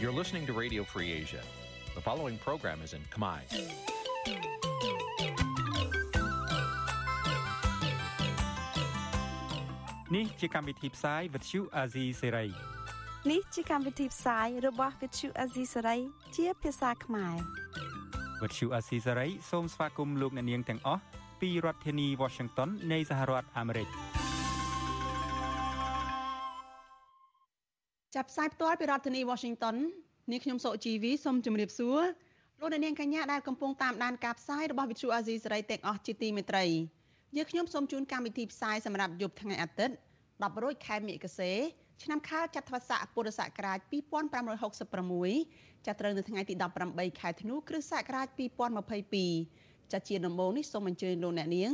You're listening to Radio Free Asia. The following program is in Khmer. នេះជាកម្មវិធីផ្សាយ Vuthu Azizi Serai នេះជាកម្មវិធីផ្សាយរបស់ Vuthu Azizi Serai ជាភាសាខ្មែរ Vuthu Azizi Serai សូមស្វាគមន៍លោកអ្នកនាងទាំងអស់ពីរដ្ឋធានី Washington នៃសហរដ្ឋអាមេរិក ចាប់ផ្សាយផ្ទាល់ពីរដ្ឋធានី Washington នាងខ្ញុំសុជីវីសូមជម្រាបសួរលោកអ្នកនាងកញ្ញាដែលកំពុងតាមដានការផ្សាយរបស់ Vuthu Azizi Serai ទាំងអស់ជាទីមេត្រីយើងខ្ញុំសូមជូនកម្មវិធីផ្សាយសម្រាប់យប់ថ្ងៃអាទិត្យ10រោចខែមិគសេឆ្នាំខាលចត្វាស័កពុរសករាជ2566ចាប់ត្រូវនៅថ្ងៃទី18ខែធ្នូគ្រិស្តសករាជ2022ចាជាដំបូងនេះសូមអញ្ជើញលោកអ្នកនាង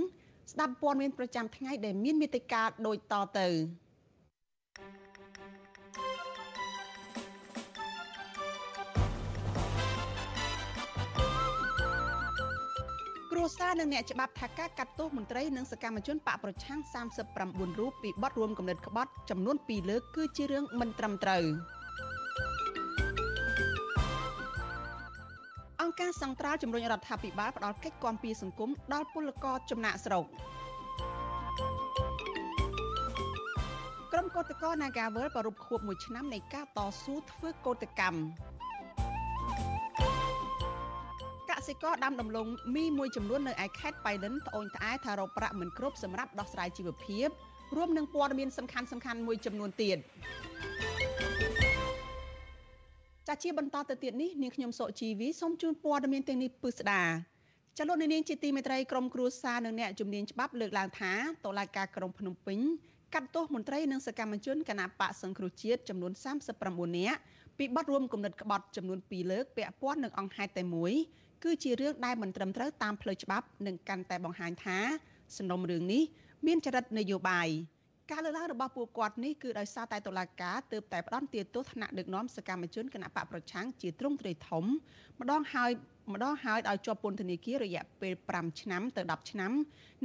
ស្ដាប់ព័ត៌មានប្រចាំថ្ងៃដែលមានមេត្តាដូចតទៅ គ្រួសារនិងអ្នកច្បាប់ថាការកាត់ទោសមន្ត្រីនិងសកម្មជនបកប្រឆាំង39រូបពីបទរួមគំនិតក្បត់ចំនួន2លើកគឺជារឿងមិនត្រឹមត្រូវអង្គការសង្ត្រាល់ជំរុញរដ្ឋាភិបាលផ្ដល់កិច្ចគាំពារសង្គមដល់ពលករចំណាក់ស្រុកក្រុមកោតក្រ Nagawal ប្រពខួប1ឆ្នាំនៃការតស៊ូធ្វើកោតកម្ម សិករដាំដំឡូងមីមួយចំនួននៅឯខេត្តបៃលិនត្អូញត្អែថារកប្រាក់មិនគ្រប់សម្រាប់ដោះស្រាយជីវភាពរួមនឹងព័ត៌មានសំខាន់សំខាន់មួយចំនួនទៀតចាជាបន្តទៅទៀតនេះនាងខ្ញុំសុជីវីសូមជូនព័ត៌មានទាំងនេះពិស្ដាចលនានាងជាទីមេត្រីក្រមគ្រួសារនិងអ្នកជំនាញច្បាប់លើកឡើងថាតុលាការក្រុងភ្នំពេញកាត់ទោសមន្ត្រីនិងសកម្មជនគណបកសង្គ្រោះជាតិចំនួន39នាក់ពីបទរួមគំនិតក្បត់ចំនួន2លើកពាក់ព័ន្ធនឹងអង្គហេតុតែមួយ គឺជារឿងដែលមិនត្រឹមត្រូវតាមផ្លូវច្បាប់និងកាន់តែបង្ហាញថាសំណុំរឿងនេះមានចរិតនយោបាយការលើកឡើងរបស់ពួកគាត់នេះគឺដោយសារតែតុលាការទើបតែផ្ដន់ទាទោសថ្នាក់ដឹកនាំសកម្មជនគណៈបកប្រឆាំងជាទ្រង់ទ្រាយធំម្ដងហើយម្ដងហើយឲ្យជាប់ពន្ធនាគាររយៈពេល5ឆ្នាំទៅ10ឆ្នាំ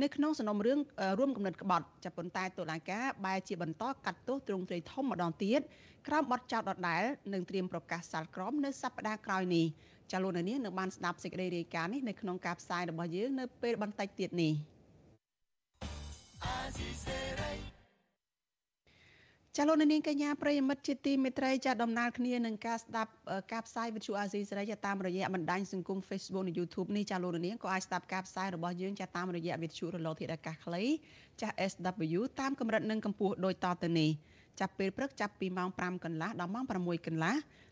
នៅក្នុងសំណុំរឿងរួមគំនិតក្បត់ចាប់ប៉ុន្តែតុលាការបែរជាបន្តកាត់ទោសទ្រង់ទ្រាយធំម្ដងទៀតក្រោមបទចោទដដែលនិងត្រៀមប្រកាសសាលក្រមនៅសប្តាហ៍ក្រោយនេះ ចាលោកនាងនឹងបានស្ដាប់សេចក្តីរាយការណ៍នេះនៅក្នុងការផ្សាយរបស់យើងនៅពេលបន្តិចទៀតនេះចាលោកនាងកញ្ញាប្រិយមិត្តជាទីមេត្រីចាដំណើរគ្នានឹងការស្ដាប់ការផ្សាយវិទ្យុអាស៊ីសេរីចាតាមរយៈបណ្ដាញសង្គម Facebook និង YouTube នេះចាលោកនាងក៏អាចស្ដាប់ការផ្សាយរបស់យើងចាតាមរយៈវិទ្យុរលកធាតុអាកាសខ្លីចា SW តាមកម្រិតនិងកម្ពស់ដូចតទៅនេះចាប់ពេលព្រឹកចាប់ពីម៉ោង5កន្លះដល់ម៉ោង6កន្លះ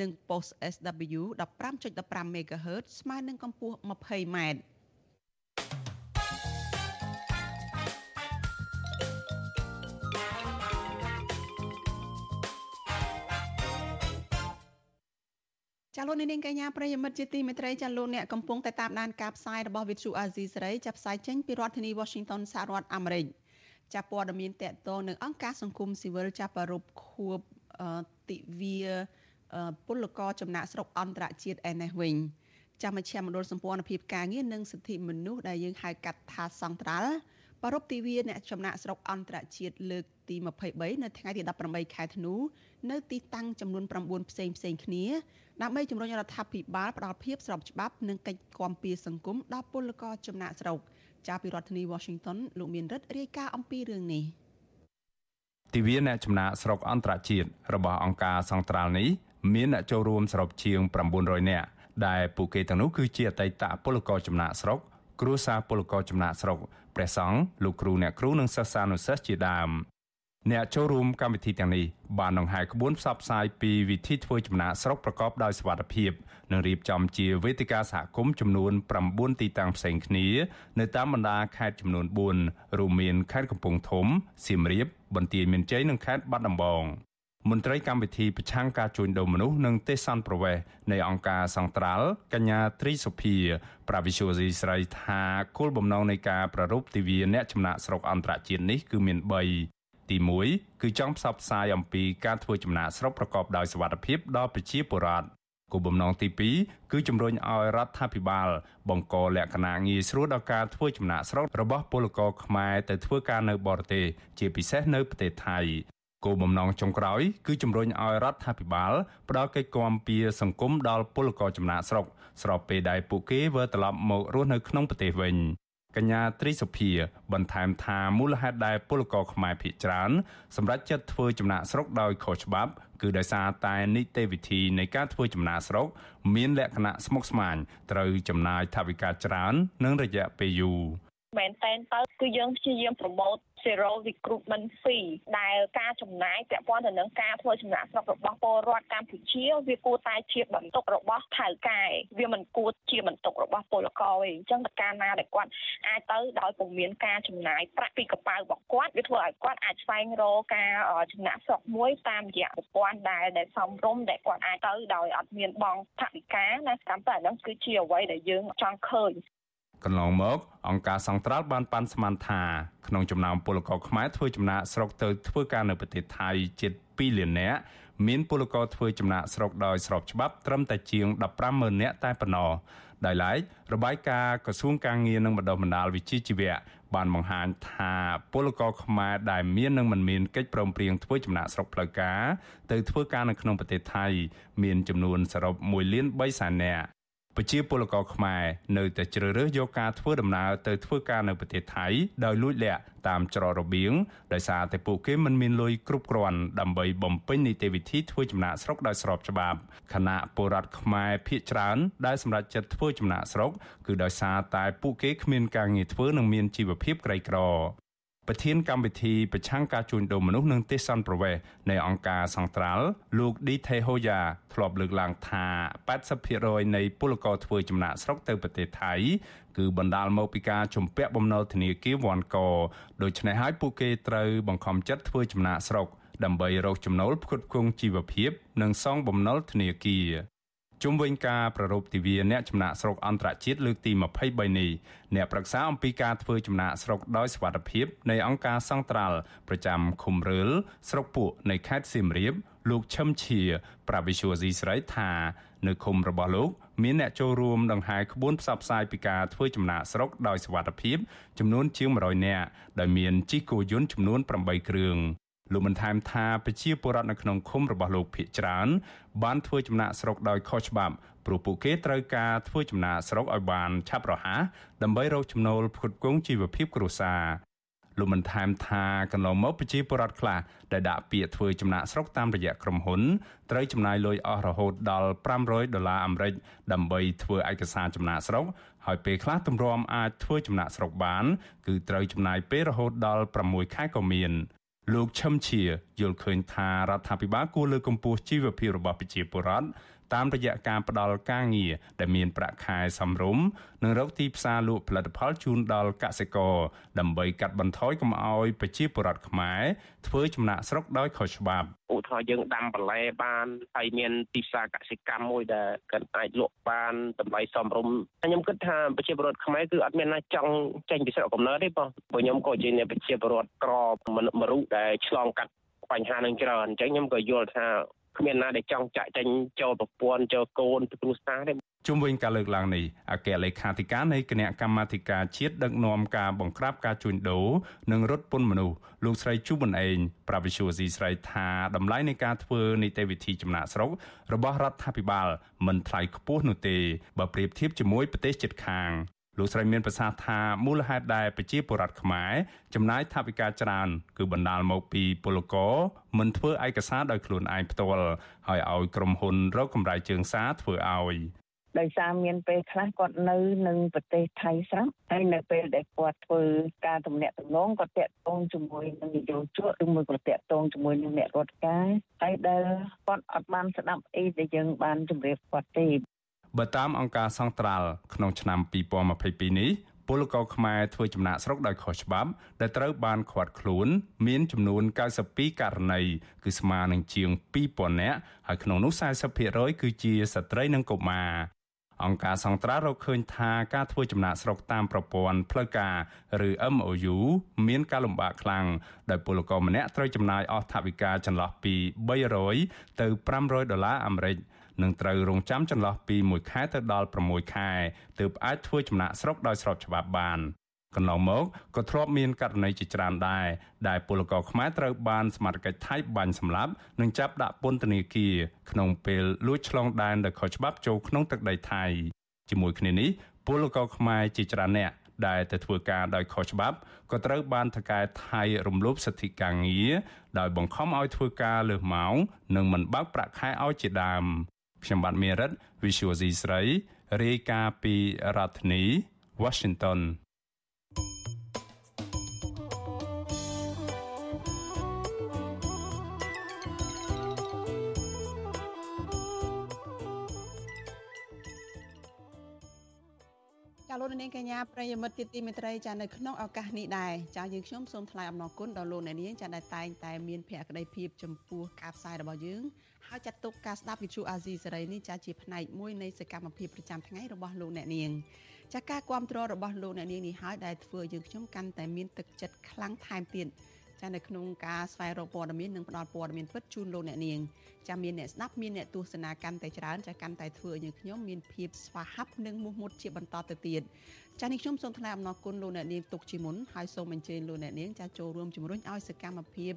និង post SW 15.15 MHz ស្មើនឹងកម្ពស់ 20m ចាលោកនាងកញ្ញាប្រិយមិត្តជាទីមេត្រីចាលោកអ្នកកំពុងតែតាមដានការផ្សាយរបស់ Vithu Azizi សេរីចាប់ផ្សាយចេញពីរដ្ឋធានី Washington សហរដ្ឋអាមេរិកចាប់ព័ត៌មានតកតងនឹងអង្គការសង្គមស៊ីវិលចាប់ប្រពខួបទិវា ពលករចំណាក់ស្រុកអន្តរជាតិឯនេះវិញចាំមជ្ឈមណ្ឌលសម្ព័ន្ធភាពការងារនិងសិទ្ធិមនុស្សដែលយើងហៅកាត់ថាសង្ត្រាល់ប្រពៃទិវាអ្នកចំណាក់ស្រុកអន្តរជាតិលើកទី23នៅថ្ងៃទី18ខែធ្នូនៅទីតាំងចំនួន9ផ្សេងផ្សេងគ្នាដើម្បីជំរុញរដ្ឋាភិបាលផ្ដល់ភាពស្របច្បាប់និងកិច្ចគាំពារសង្គមដល់ពលករចំណាក់ស្រុកចាប់ពីរដ្ឋធានី Washington លោកមានរិទ្ធរាយការណ៍អំពីរឿងនេះទិវាអ្នកចំណាក់ស្រុកអន្តរជាតិរបស់អង្គការសង្ត្រាល់នេះ មានអ្នកចូលរួមសរុបជាង900នាក់ដែលពួកគេទាំងនោះគឺជាអតីតពលករចំណាក់ស្រុកគ្រួសារពលករចំណាក់ស្រុកព្រះសង្ឃលោកគ្រូអ្នកគ្រូនិងសិស្សានុសិស្សជាដើមអ្នកចូលរួមកម្មវិធីទាំងនេះបានដង្ហែក្បួនផ្សព្វផ្សាយពីវិធីធ្វើចំណាកស្រុកប្រកបដោយសុវត្ថិភាពនិងរៀបចំជាវេទិកាសហគមន៍ចំនួន9ទីតាំងផ្សេងគ្នានៅតាមបណ្ដាខេត្តចំនួន4រួមមានខេត្តកំពង់ធំសៀមរាបបន្ទាយមានជ័យនិងខេត្តបាត់ដំបង មន្ត្រីកម្មវិធីប្រឆាំងការជួញដូរមនុស្សនិងទេសន្តប្រវេសនៃអង្គការសង្ត្រាល់កញ្ញាត្រីសុភា ប្រាវិសុយស៊ីស្រីថាគោលបំណងនៃការប្រារព្ធទិវាអ្នកចំណាក់ស្រុកអន្តរជាតិនេះគឺមាន3ទី1គឺចង់ផ្សព្វផ្សាយអំពីការធ្វើចំណាកស្រុកប្រកបដោយសុវត្ថិភាពដល់ប្រជាពលរដ្ឋគោលបំណងទី2គឺជំរុញឲ្យរដ្ឋាភិបាល បង្កលក្ខណៈងាយស្រួលដល់ការធ្វើចំណាកស្រុករបស់ពលករខ្មែរទៅធ្វើការនៅបរទេសជាពិសេសនៅប្រទេសថៃ គោលបំណងចុងក្រោយគឺជំរុញឲ្យរដ្ឋាភិបាលផ្ដល់កិច្ចគាំពៀសង្គមដល់ពលករចំណាកស្រុក ស្របពេលដែលពួកគេវិលត្រឡប់មករស់នៅក្នុងប្រទេសវិញកញ្ញាត្រីសុភាបន្ថែមថាមូលហេតុដែលពលករខ្មែរភៀសច្រើនសម្រាប់ចិត្តធ្វើចំណាកស្រុកដោយខុសច្បាប់ គឺដោយសារតែនីតិវិធីនៃការធ្វើចំណាកស្រុក មានលក្ខណៈស្មុគស្មាញត្រូវចំណាយថវិកាច្រើន និងរយៈពេលយូរមែនតែនទៅគឺយើងព្យាយាមប្រម៉ូទ zero recruitment fee ដែលការចំណាយពាក់ព័ន្ធទៅនឹងការធ្វើចំណាកស្រុករបស់ពលរដ្ឋកម្ពុជាវាគួរតែជាបន្ទុករបស់ថៅកែវាមិនគួរជាបន្ទុករបស់ពលករទេអញ្ចឹងតើការណាដែលគាត់អាចទៅដោយពុំមានការចំណាយប្រាក់ពីកប៉ាល់របស់គាត់វាធ្វើឲ្យគាត់អាចស្វែងរកការចំណាក់ស្រុកមួយតាមរយៈប្រព័ន្ធដែលដែលសំរុំដែលគាត់អាចទៅដោយអត់មានបងថវិកាណាតាមតែហ្នឹងគឺជាអ្វីដែលយើងចង់ឃើញ កន្លងមកអង្គការសង្ត្រាល់បានប៉ាន់ស្មានថាក្នុងចំណោមពលករខ្មែរធ្វើចំណាកស្រុកទៅធ្វើការនៅប្រទេសថៃជិត2លាននាក់មានពលករធ្វើចំណាកស្រុកដោយស្របច្បាប់ត្រឹមតែជាង150,000នាក់តែប៉ុណ្ណោះដោយឡែករបាយការណ៍ក្រសួងការងារនិងបណ្ដុះបណ្ដាលវិជ្ជាជីវៈបានបង្ហាញថាពលករខ្មែរដែលមាននិងមិនមានកិច្ចព្រមព្រៀងធ្វើចំណាកស្រុកផ្លូវការទៅធ្វើការនៅក្នុងប្រទេសថៃ មានចំនួនសរុប1លាន3សែននាក់ ប្រជាពលករខ្មែរនៅតែជ្រើសរើសយកការធ្វើដំណើរទៅធ្វើការនៅប្រទេសថៃដោយលួចលាក់តាមច្រករបៀងដោយសារតែពួកគេមិនមានលុយគ្រប់គ្រាន់ដើម្បីបំពេញនីតិវិធីធ្វើចំណាកស្រុកដោយស្របច្បាប់ខណៈពលរដ្ឋខ្មែរភៀសច្រើនដែលសម្រេចចិត្តធ្វើចំណាកស្រុកគឺដោយសារតែពួកគេគ្មានការងារធ្វើនិងមានជីវភាពក្រីក្រ ប្រធានកម្មវិធីប្រឆាំងការជួញដូរមនុស្សនិងទេសន្តប្រវេសនៃអង្គការសង្ត្រាល់លោកឌីថេហូយ៉ាធ្លាប់លើកឡើងថា80%នៃពលករធ្វើចំណាកស្រុកទៅប្រទេសថៃគឺបណ្ដាលមកពីការជំពាក់បំណុលធនាគារវ៉ាន់កដូច្នេះហើយពួកគេត្រូវបង្ខំចិត្តធ្វើចំណាកស្រុកដើម្បីរកចំណូលផ្គត់ផ្គង់ជីវភាព និងសងបំណុលធនាគារ ជុំវិញការប្រារព្ធទិវាអ្នកចំណាក់ស្រុកអន្តរជាតិលើកទី23នេះអ្នកប្រឹក្សាអំពីការធ្វើចំណាក់ស្រុកដោយសុវត្ថិភាពនៃអង្គការសង្ត្រាល់ប្រចាំឃុំរឿលស្រុកពួកនៃខេត្តសៀមរាបលោកឈឹមឈៀប្រាវិសុយស៊ីស្រីថានៅឃុំរបស់លោកមានអ្នកចូលរួមដង្ហែក្បួនផ្សព្វផ្សាយពីការធ្វើចំណាកស្រុកដោយសុវត្ថិភាពចំនួនជាង100នាក់ដែលមានជិះគោយន្តចំនួន8គ្រឿង លោកបានថែមថាប្រជាពលរដ្ឋនៅក្នុងឃុំរបស់លោកភៀកច្រើន បានធ្វើចំណាកស្រុកដោយខុសច្បាប់ព្រោះពួកគេត្រូវការធ្វើចំណាកស្រុកឲ្យបានឆាប់រហ័សដើម្បីរកចំណូលផ្គត់ផ្គង់ជីវភាពគ្រួសារលោកបានថែមថាកន្លងមកប្រជាពលរដ្ឋខ្លះដែលដាក់ពាក្យធ្វើចំណាកស្រុកតាមរយៈក្រុមហ៊ុនត្រូវចំណាយលុយអស់រហូតដល់500ដុល្លារអាមេរិកដើម្បីធ្វើឯកសារចំណាកស្រុកហើយពេលខ្លះទម្រាំអាចធ្វើចំណាកស្រុកបាន គឺត្រូវចំណាយពេលរហូតដល់6ខែក៏មាន លោកឈឹមឈៀយល់ឃើញថារដ្ឋាភិបាលគួរលើកកម្ពស់ជីវភាពរបស់ប្រជាពលរដ្ឋ តាមរយៈការផ្ដល់ការងារដែលមានប្រាក់ខែសមរម្យនិងរកទីផ្សារលក់ផលិតផលជូនដល់កសិករដើម្បីកាត់បន្ថយកុំឲ្យប្រជាពលរដ្ឋខ្មែរធ្វើចំណាកស្រុកដោយខុសច្បាប់ឧទាហរណ៍យើងដាំបន្លែបានហើយមានទីផ្សារកសិកម្មមួយដែលគាត់អាចលក់បានតម្លៃសមរម្យខ្ញុំគិតថាប្រជាពលរដ្ឋខ្មែរគឺអត់មានណាចង់ចេញពីស្រុកកំណើតទេបងព្រោះខ្ញុំក៏ជាអ្នកប្រជាពលរដ្ឋក្រមរុដែលឆ្លងកាត់បញ្ហានឹងច្រើនអញ្ចឹងខ្ញុំក៏យល់ថា គ្មានណាដែលចង់ចាក់ចេញចូលប្រព័ន្ធចូលកូនទៅគ្រួសារទេជុំវិញការលើកឡើងនេះអគ្គលេខាធិការនៃគណៈកម្មាធិការជាតិដឹកនាំការបង្ក្រាបការជួញដូរនិងរត់ពន្ធមនុស្សលោកស្រីជូប៊ុនអេងប្រាប់វិសុវស៊ីស្រីថាតម្លៃនៃការធ្វើនីតិវិធីចំណាក់ស្រុករបស់រដ្ឋាភិបាលមិនថ្លៃខ្ពស់នោះទេបើប្រៀបធៀបជាមួយប្រទេសជិតខាង លោកស្រីមានប្រសាសន៍ថាមូលហេតុដែលប្រជាពលរដ្ឋខ្មែរចំណាយថវិកាច្រើន គឺបណ្ដាលមកពីពលករមិនធ្វើឯកសារដោយខ្លួនឯងផ្ទាល់ហើយឲ្យក្រុមហ៊ុនរកកម្រៃជើងសារធ្វើឲ្យដោយសារមានពេលខ្លះគាត់នៅនឹងប្រទេសថៃស្រាប់ហើយនៅពេលដែលគាត់ធ្វើការទំនាក់ទំនងគាត់តាក់ទងជាមួយនឹងនយោជកឬមួយក៏តាក់ទងជាមួយនឹងអ្នករដ្ឋការហើយដែលគាត់អត់បានស្ដាប់អីដែលយើងបានជម្រាបគាត់ទេ បើតាមអង្គការសង្ត្រាល់ក្នុងឆ្នាំ2022នេះពលករខ្មែរធ្វើចំណាក់ស្រុកដោយខុសច្បាប់ដែលត្រូវបានឃាត់ខ្លួន មានចំនួន92ករណីគឺស្មើនឹងជាង2000នាក់ហើយក្នុងនោះ40%គឺជាស្ត្រីនិងកុមារអង្គការសង្ត្រារកឃើញថាការធ្វើចំណាក់ស្រុកតាមប្រព័ន្ធផ្លូវការឬ MOU មានការលំបាកខ្លាំងដោយពលករម្នាក់ត្រូវចំណាយអស់ថវិកាចន្លោះពី300ទៅ500ដុល្លារអាមេរិក នឹងត្រូវរងចាំចន្លោះពី1ខែទៅដល់6ខែទើបអាចធ្វើចំណាក់ស្រុកដោយស្របច្បាប់បានកន្លងមកក៏ធ្លាប់មានករណីជាច្រើនដែរដែលពលករខ្មែរត្រូវបានសមាជិកថៃបាញ់សម្លាប់និងចាប់ដាក់ពន្ធនាគារក្នុងពេលលួចឆ្លងដែនដោយខុសច្បាប់ចូលក្នុងទឹកដីថៃជាមួយគ្នានេះពលករខ្មែរជាច្រើនអ្នកដែលទៅធ្វើការដោយខុសច្បាប់ក៏ត្រូវបានថកែថៃរំលោភសិទ្ធិការងារដោយបង្ខំឲ្យធ្វើការលើសម៉ោងនិងមិនបើកប្រាក់ខែឲ្យជាដើម ខ្ញុំបាទមេរិត Visual C ស្រីរាយការណ៍ពីរដ្ឋធានី Washington លោកនាងកញ្ញាប្រិយមិត្តជាទីមេត្រីចានៅក្នុងឱកាសនេះដែរចាយើងខ្ញុំសូមថ្លែងអំណរគុណដល់លោកអ្នកនាងចាដែលតែងតែមានភក្ដីភាពចំពោះការផ្សាយរបស់យើងហើយចាត់ទុកការស្ដាប់វិទ្យុអាស៊ីសេរីនេះចាជាផ្នែកមួយនៃសកម្មភាពប្រចាំថ្ងៃរបស់លោកអ្នកនាងចាការគ្រប់គ្រងរបស់លោកអ្នកនាងនេះហើយដែលធ្វើយើងខ្ញុំកាន់តែមានទឹកចិត្តខ្លាំងថែមទៀតចានៅក្នុងការស្វែងរកព័ត៌មាននិងផ្តល់ព័ត៌មានពិតជូនលោកអ្នកនាង ចាមានអ្នកស្ដាប់មានអ្នកទស្សនាកាន់តែច្រើនចាកាន់តែធ្វើឲ្យយើងខ្ញុំមានភាពស្វាហាប់និងមោះមុតជាបន្តទៅទៀតចានេះខ្ញុំសូមថ្លែងអំណរគុណលោកអ្នកនាងទុកជាមុនហើយសូមអញ្ជើញលោកអ្នកនាងចាចូលរួមជំរុញឲ្យសកម្មភាព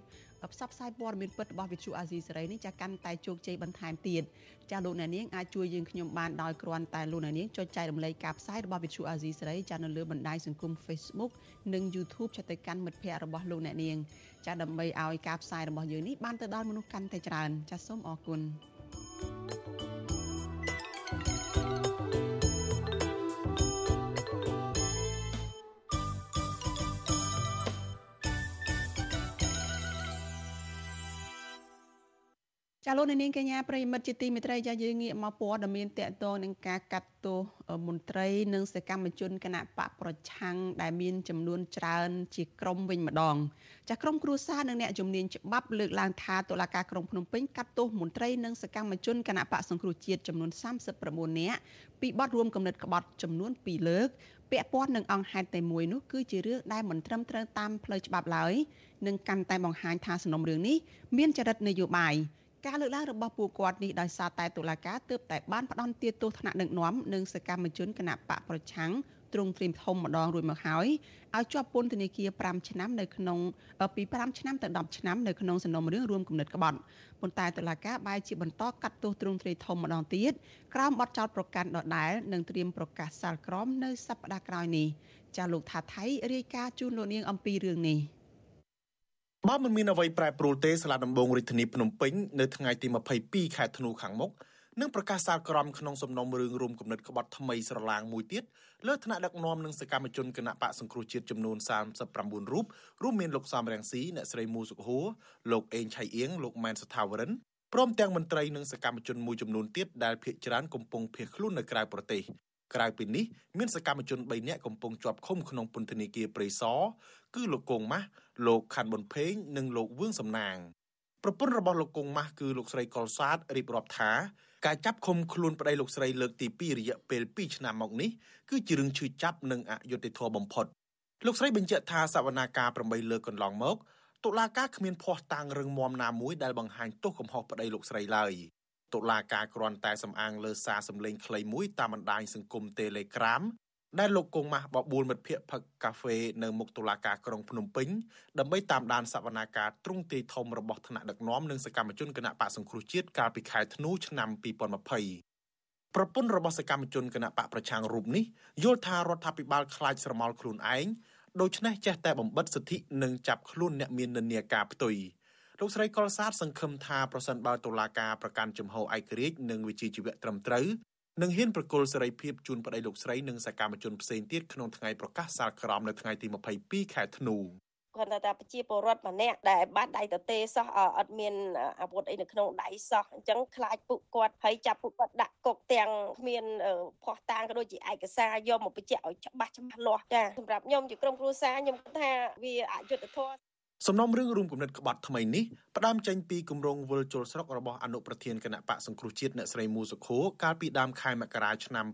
ផ្សព្វផ្សាយព័ត៌មានពិតរបស់វិទ្យុអាស៊ីសេរីនេះចាកាន់តែជោគជ័យបន្ថែមទៀតចាលោកអ្នកនាងអាចជួយយើងខ្ញុំបានដោយគ្រាន់តែលោកអ្នកនាងចុចចែករំលែកការផ្សាយរបស់វិទ្យុអាស៊ីសេរីចានៅលើបណ្ដាញសង្គម Facebook និង YouTube ចាទៅកាន់មិត្តភ័ក្តិរបស់លោកអ្នកនាង ចាដើម្បីឲ្យការផ្សាយរបស់យើងនេះបានទៅដល់មនុស្សកាន់តែច្រើនចាសូមអរគុណ ចាលោកនាងកញ្ញាប្រិមិត្តជាទីមេត្រីចាយើងងាកមកព័ត៌មានតកតងនឹងការកាត់ទោសមន្ត្រី និងសកម្មជនគណៈបកប្រឆាំងដែលមានចំនួនច្រើន ជាក្រុមវិញម្ដង ចាក្រុមគ្រួសារនិងអ្នកជំនាញច្បាប់លើកឡើងថាតុលាការក្រុងភ្នំពេញកាត់ទោសមន្ត្រីនិងសកម្មជនគណៈបកសង្គ្រោះជាតិចំនួន39នាក់ពីបទរួមគំនិតក្បត់ចំនួន2លើកពាក់ព័ន្ធនឹងអង្គហេតុតែមួយនោះគឺជារឿងដែលមិនត្រឹមត្រូវតាមផ្លូវច្បាប់ឡើយនិងកាន់តែបង្ហាញថាសំណុំរឿងនេះមានចរិតនយោបាយ ការលើកឡើងរបស់ពួកគាត់នេះដោយសារតែតុលាការទើបតែបានផ្ដន្ទាទោសថ្នាក់ដឹកនាំនិងសកម្មជនគណៈបកប្រឆាំងទ្រង់ទ្រីមធំម្ដងរួចមកហើយឲ្យជាប់ពន្ធនាគារ5ឆ្នាំនៅក្នុងពី5ឆ្នាំទៅ10ឆ្នាំនៅក្នុងសំណុំរឿងរួមគំនិតក្បត់ប៉ុន្តែតុលាការបែរជាបន្តកាត់ទោសទ្រង់ទ្រីធំម្ដងទៀតក្រោមបទចោទប្រកាន់ដដែលនិងត្រៀមប្រកាសសាលក្រមនៅសប្តាហ៍ក្រោយនេះចាលោកថាថៃរាយការណ៍ជូនលោកនាងអំពីរឿងនេះ។ បើមិនមានអ្វីប្រែប្រួលទេសាលាដំបងរាជធានីភ្នំពេញនៅថ្ងៃទី22ខែធ្នូខាងមុខនឹងប្រកាសសាលក្រមក្នុងសំណុំរឿងរួមគំនិតក្បត់ថ្មីស្រឡាងមួយទៀតលើថ្នាក់ដឹកនាំនិងសកម្មជនគណៈបកសង្គ្រោះជាតិចំនួន39រូបរួមមានលោកសំរងស៊ីអ្នកស្រីមូសុខហួរលោកអេងឆៃអៀងលោកម៉ែនសថាវរិនព្រមទាំងមន្ត្រីនិងសកម្មជនមួយចំនួនទៀតដែលភ ieck ច្រើនកំពុងភៀសខ្លួននៅក្រៅប្រទេស ក្រៅពីនេះមានសកម្មជន3នាក់កំពុងជាប់ឃុំក្នុងពន្ធនាគារព្រៃសរគឺលោកកងម៉ាស់លោកខាន់ប៊ុនភេងនិងលោកវឿងសំណាងប្រពន្ធរបស់លោកកងម៉ាស់គឺលោកស្រីកុលសាទរៀបរាប់ថាការចាប់ឃុំខ្លួនប្តីលោកស្រីលើកទី2រយៈពេល2ឆ្នាំមកនេះគឺជារឿងឈឺចាប់និងអយុត្តិធម៌បំផុតលោកស្រីបញ្ជាក់ថាសវនាការ8លើកកន្លងមកតុលាការគ្មានភ័ស្តុតាងរឹងមាំណាមួយដែលបង្ហាញទោសកំហុសប្តីលោកស្រីឡើយ តុលាការគ្រាន់តែសំអាងលើសារសម្លេងខ្លីមួយតាមបណ្ដាញសង្គម Telegram ដែលលោកកុងម៉ាស់បបួលមិត្តភ័ក្តិផឹកកាហ្វេនៅមុខតុលាការក្រុងភ្នំពេញដើម្បីតាមដានសវនាការទ្រង់ទ្រាយធំរបស់ថ្នាក់ដឹកនាំនិងសកម្មជនគណៈបកសង្គ្រោះជាតិកាលពីខែធ្នូឆ្នាំ2020ប្រពន្ធរបស់សកម្មជនគណៈបកប្រឆាំងរូបនេះយល់ថារដ្ឋាភិបាលខ្លាចស្រមោលខ្លួនឯងដូច្នេះចេះតែបំបិតសិទ្ធិនិងចាប់ខ្លួនអ្នកមាននិន្នាការផ្ទុយ លោកស្រីកុលសាទសង្ឃឹមថាប្រសិនបើតុលាការប្រកាន់ជំហរឯករាជ្យនិងវិជាជីវៈត្រឹមត្រូវនឹងហ៊ានប្រគល់សេរីភាពជូនប្តីលោកស្រីនិងសកម្មជនផ្សេងទៀតក្នុងថ្ងៃប្រកាសសាលក្រមនៅថ្ងៃទី22ខែធ្នូកគាត់ថាប្រជាពលរដ្ឋម្នាក់ដែលបាត់ដៃទទេសោះអត់មានអាវុធអីនៅក្នុងដៃសោះអញ្ចឹងខ្លាចពួកគាត់ហើយចាប់ពួកគាត់ដាក់គុកទាំងគ្មានភ័ស្តុតាងក៏ដូចជាឯកសារយកមកបញ្ជាក់ឲ្យច្បាស់ច្បាស់លាស់ចាសម្រាប់ខ្ញុំជាក្រុមគ្រួសារខ្ញុំគិតថាវាអយុត្តិធម៌ សំណុំរឿងរួមគំនិតក្បត់ថ្មីនេះផ្ដើមចេញពីគម្រោងវិលជុលស្រុករបស់អនុប្រធានគណៈបកសង្គ្រោះជាតិអ្នកស្រីមូសុខូកាលពីដើមខែមករាឆ្នាំ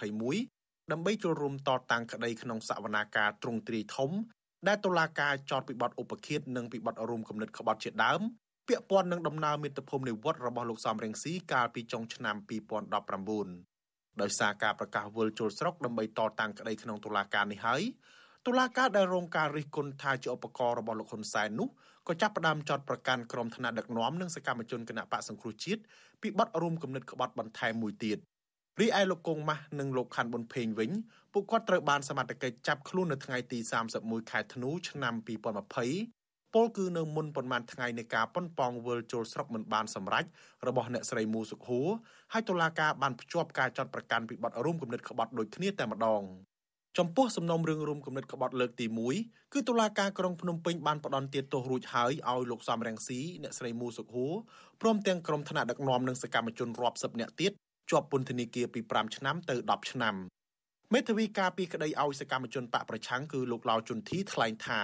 2021ដើម្បីចូលរួមតតាំងក្តីក្នុងសវនាការទ្រង់ទ្រាយធំ ដែលតុលាការចោទពីបទឧបឃាតនិងពីបទរួមគំនិតក្បត់ជាដើមពាក់ព័ន្ធនឹងដំណើរមាតុភូមិនិវត្តរបស់លោកសំរងស៊ីកាលពីចុងឆ្នាំ2019ដោយសារការប្រកាសវិលជុលស្រុកដើម្បីតតាំងក្តីក្នុងតុលាការនេះហើយ តុលាការដែលរងការរិះគន់ថាជាឧបករណ៍របស់លោកហ៊ុនសែននោះក៏ចាប់ផ្ដើមចោទប្រកាន់ក្រុមថ្នាក់ដឹកនាំនិងសកម្មជនគណៈបកសង្គ្រោះជាតិពីបទរួមគំនិតក្បត់បន្ថែមមួយទៀតរីឯលោកកុងម៉ាស់និងលោកខាន់ប៊ុនភេងវិញពួកគាត់ត្រូវបានសមត្ថកិច្ចចាប់ខ្លួននៅថ្ងៃទី31ខែធ្នូឆ្នាំ2020ពលគឺនៅមុនប៉ុន្មានថ្ងៃនៃការប៉ុនប៉ងវិលចូលស្រុកមិនបានសម្រេចរបស់អ្នកស្រីមូសុខហួរហើយតុលាការបានភ្ជាប់ការចាត់ប្រកាន់ពីបទរួមគំនិតក្បត់ដូចគ្នាតែម្ដង ចំពោះសំណុំរឿងរួមគំនិតក្បត់លើកទី1គឺតុលាការក្រុងភ្នំពេញបានផ្តន្ទាទោសរួចហើយឲ្យលោកសំរងស៊ីអ្នកស្រីមូសុខហួរព្រមទាំងក្រុមថ្នាក់ដឹកនាំនិងសកម្មជនរាប់សិបនាក់ទៀតជាប់ពន្ធនាគារពី5ឆ្នាំទៅ10ឆ្នាំមេធាវីការពីក្តីឲ្យសកម្មជនបកប្រឆាំងគឺលោកឡាវជុនធីថ្លែងថា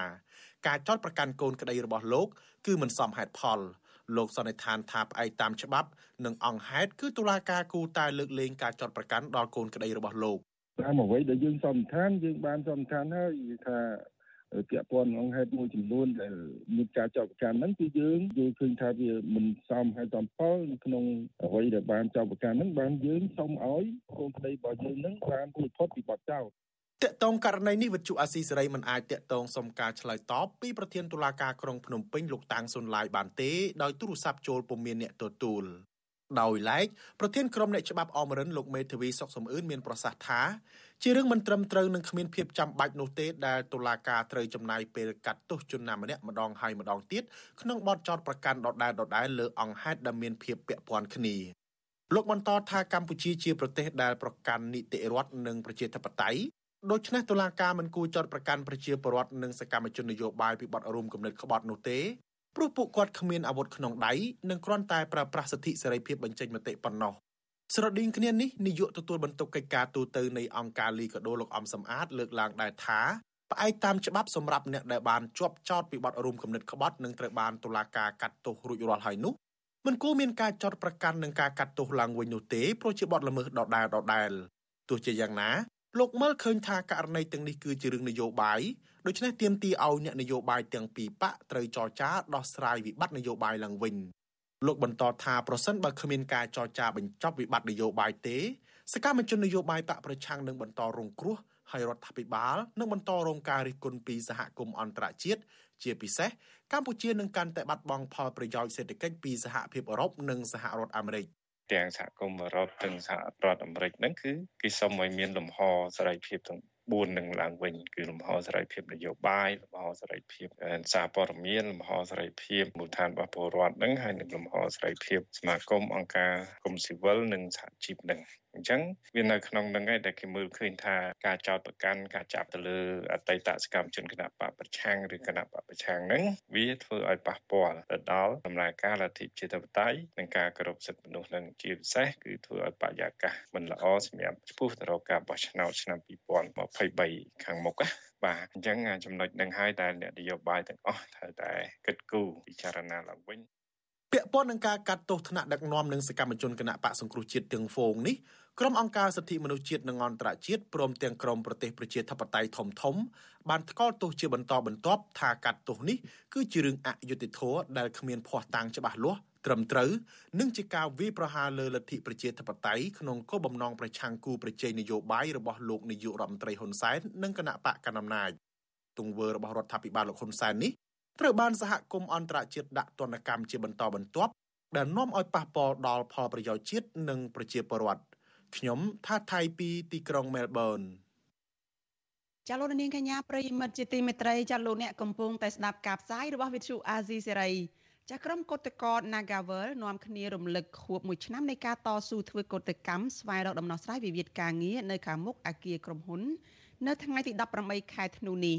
ការចោទប្រកាន់កូនក្តីរបស់លោកគឺមិនសមហេតុផលលោកសន្និដ្ឋានថាផ្អែកតាមច្បាប់និងអង្គហេតុគឺតុលាការគូតែលើកលែងការចោទប្រកាន់ដល់កូនក្តីរបស់លោក តាមអ្វីដែលយើងសន្និដ្ឋានយើងបានសន្និដ្ឋានហើយថាពាក់ព័ន្ធអង្គហេតុមួយចំនួនដែលមានការចោទប្រកាន់ហ្នឹងគឺយើងយល់ឃើញថាវាមិនសមហេតុសមផលក្នុងអ្វីដែលបានចោទប្រកាន់ហ្នឹងបានយើងសូមឲ្យកូនក្តីរបស់យើងហ្នឹងបានរួចផុតពីបទចោទតកតងករណីនេះវិទ្យុអាស៊ីសេរីមិនអាចតកតងសុំការឆ្លើយតបពីប្រធានតុលាការក្រុងភ្នំពេញលោកតាំងសុនឡាយបានទេដោយទូរស័ព្ទចូលពុំមានអ្នកទទួល ដោយឡែកប្រធានក្រុមអ្នកច្បាប់អមរិនលោកមេធាវីសុកសំអឿនមានប្រសាសន៍ថាជារឿងមិនត្រឹមត្រូវនិងគ្មានភាពចាំបាច់នោះទេដែលតុលាការត្រូវចំណាយពេលកាត់ទោសជនណាម្នាក់ម្ដងហើយម្ដងទៀតក្នុងបទចោទប្រកាន់ដដែលដដែលលើអង្គហេតុដែលមានភាពពាក់ព័ន្ធគ្នាលោកបន្តថាកម្ពុជាជាប្រទេសដែលប្រកាន់នីតិរដ្ឋនិងប្រជាធិបតេយ្យដូច្នេះតុលាការមិនគួរចោទប្រកាន់ប្រជាពលរដ្ឋនិងសកម្មជននយោបាយពីបទរួមគំនិតក្បត់នោះទេ ព្រោះពួកគាត់គ្មានអាវុធក្នុងដៃនិងគ្រាន់តែប្រើប្រាស់សិទ្ធិសេរីភាពបញ្ចេញមតិប៉ុណ្ណោះស្រដៀងគ្នានេះនាយកទទួលបន្ទុកកិច្ចការទូតនៃអង្គការលីកាដូលោកអំសំអាតលើកឡើងដែរថាផ្អែកតាមច្បាប់សម្រាប់អ្នកដែលបានជាប់ចោតពីបទរួមគំនិតក្បត់និងត្រូវបានតុលាការកាត់ទោសរួចរាល់ហើយនោះមិនគួរមានការចោតប្រកាន់និងការកាត់ទោសឡើងវិញនោះទេព្រោះជាបទល្មើសដដែលដដែលទោះជាយ៉ាងណាលោកមើលឃើញថាករណីទាំងនេះគឺជារឿងនយោបាយ ដូច្នេះទាមទារឲ្យអ្នកនយោបាយទាំងពីរបកត្រូវចរចាដោះស្រាយវិបត្តិនយោបាយឡើងវិញលោកបន្តថាប្រសិនបើគ្មានការចរចាបញ្ចប់វិបត្តិនយោបាយទេសកម្មជននយោបាយបកប្រឆាំងនឹងបន្តរងគ្រោះហើយរដ្ឋាភិបាលនឹងបន្តរងការរិះគន់ពីសហគមន៍អន្តរជាតិជាពិសេសកម្ពុជានឹងកាន់តែបាត់បង់ផលប្រយោជន៍សេដ្ឋកិច្ចពីសហភាពអឺរ៉ុបនិងសហរដ្ឋអាមេរិកទាំងសហគមន៍អឺរ៉ុបទាំងសហរដ្ឋអាមេរិកហ្នឹងគឺគេសុំឲ្យមានលំហសេរីភាពទាំង 4នឹងឡើងវិញគឺលំហសេរីភាពនយោបាយលំហសេរីភាពសារព័ត៌មានលំហសេរីភាពមូលដ្ឋានរបស់ពលរដ្ឋនឹងហើយនឹងលំហសេរីភាពសមាគមអង្គការគុំស៊ីវិលនិងសហជីពនឹង អញ្ចឹងវានៅក្នុងនឹងឯងដែលគេមើលឃើញថាការចោតប្រកាន់ការចាប់ទៅលើអតីតសកម្មជនគណៈបកប្រឆាំងឬគណៈបកប្រឆាំងហ្នឹងវាធ្វើឲ្យប៉ះពាល់ទៅដល់ដំណើរការលទ្ធិជាតិបតៃនិងការគោរពសិទ្ធិមនុស្សនឹងជាពិសេសគឺធ្វើឲ្យបរិយាកាសមិនល្អសម្រាប់ចំពោះទៅរកការបោះឆ្នោតឆ្នាំ2023ខាងមុខណាបាទអញ្ចឹងចំណុចនឹងហើយដែលអ្នកនយោបាយទាំងអស់ត្រូវតែគិតគូរពិចារណាឡើងវិញ ពាក់ព័ន្ធនឹងការកាត់ទោសថ្នាក់ដឹកនាំនិងសកម្មជនគណៈបកសង្គ្រោះជាតិទាំងហ្វូងនេះក្រុមអង្គការសិទ្ធិមនុស្សជាតិនិងអន្តរជាតិព្រមទាំងក្រុមប្រទេសប្រជាធិបតេយ្យធំធំបានថ្កោលទោសជាបន្តបន្ទាប់ថាកាត់ទោសនេះគឺជារឿងអយុត្តិធម៌ដែលគ្មានភ័ស្តុតាងច្បាស់លាស់ត្រឹមត្រូវនិងជាការវាយប្រហារលើលទ្ធិប្រជាធិបតេយ្យក្នុងគោលបំណងប្រឆាំងគូប្រជែងនយោបាយរបស់លោកនាយករដ្ឋមន្ត្រីហ៊ុនសែននិងគណៈបកកណ្ដាលអំណាចទង្វើរបស់រដ្ឋាភិបាលលោកហ៊ុនសែននេះ ត្រូវបានសហគមន៍អន្តរជាតិដាក់ទណ្ឌកម្មជាបន្តបន្ទាប់ដែលនាំឲ្យប៉ះពាល់ដល់ផលប្រយោជន៍ជាតិនិងប្រជាពលរដ្ឋខ្ញុំថាថៃពីទីក្រុងមែលប៊នចាលោកនាងកញ្ញាប្រិមិត្តជាទីមេត្រីចាលោកអ្នកកំពុងតែស្ដាប់ការផ្សាយរបស់វិទ្យុអាស៊ីសេរីចាក្រុមកោតក្រ Nagavel នាំគ្នារំលឹកខួប1ឆ្នាំនៃការតស៊ូធ្វើកោតកម្មស្វែងរកដំណោះស្រាយវិវាទការងារនៅខាងមុខអគារក្រុមហ៊ុន នៅថ្ងៃទី18ខែធ្នូនេះ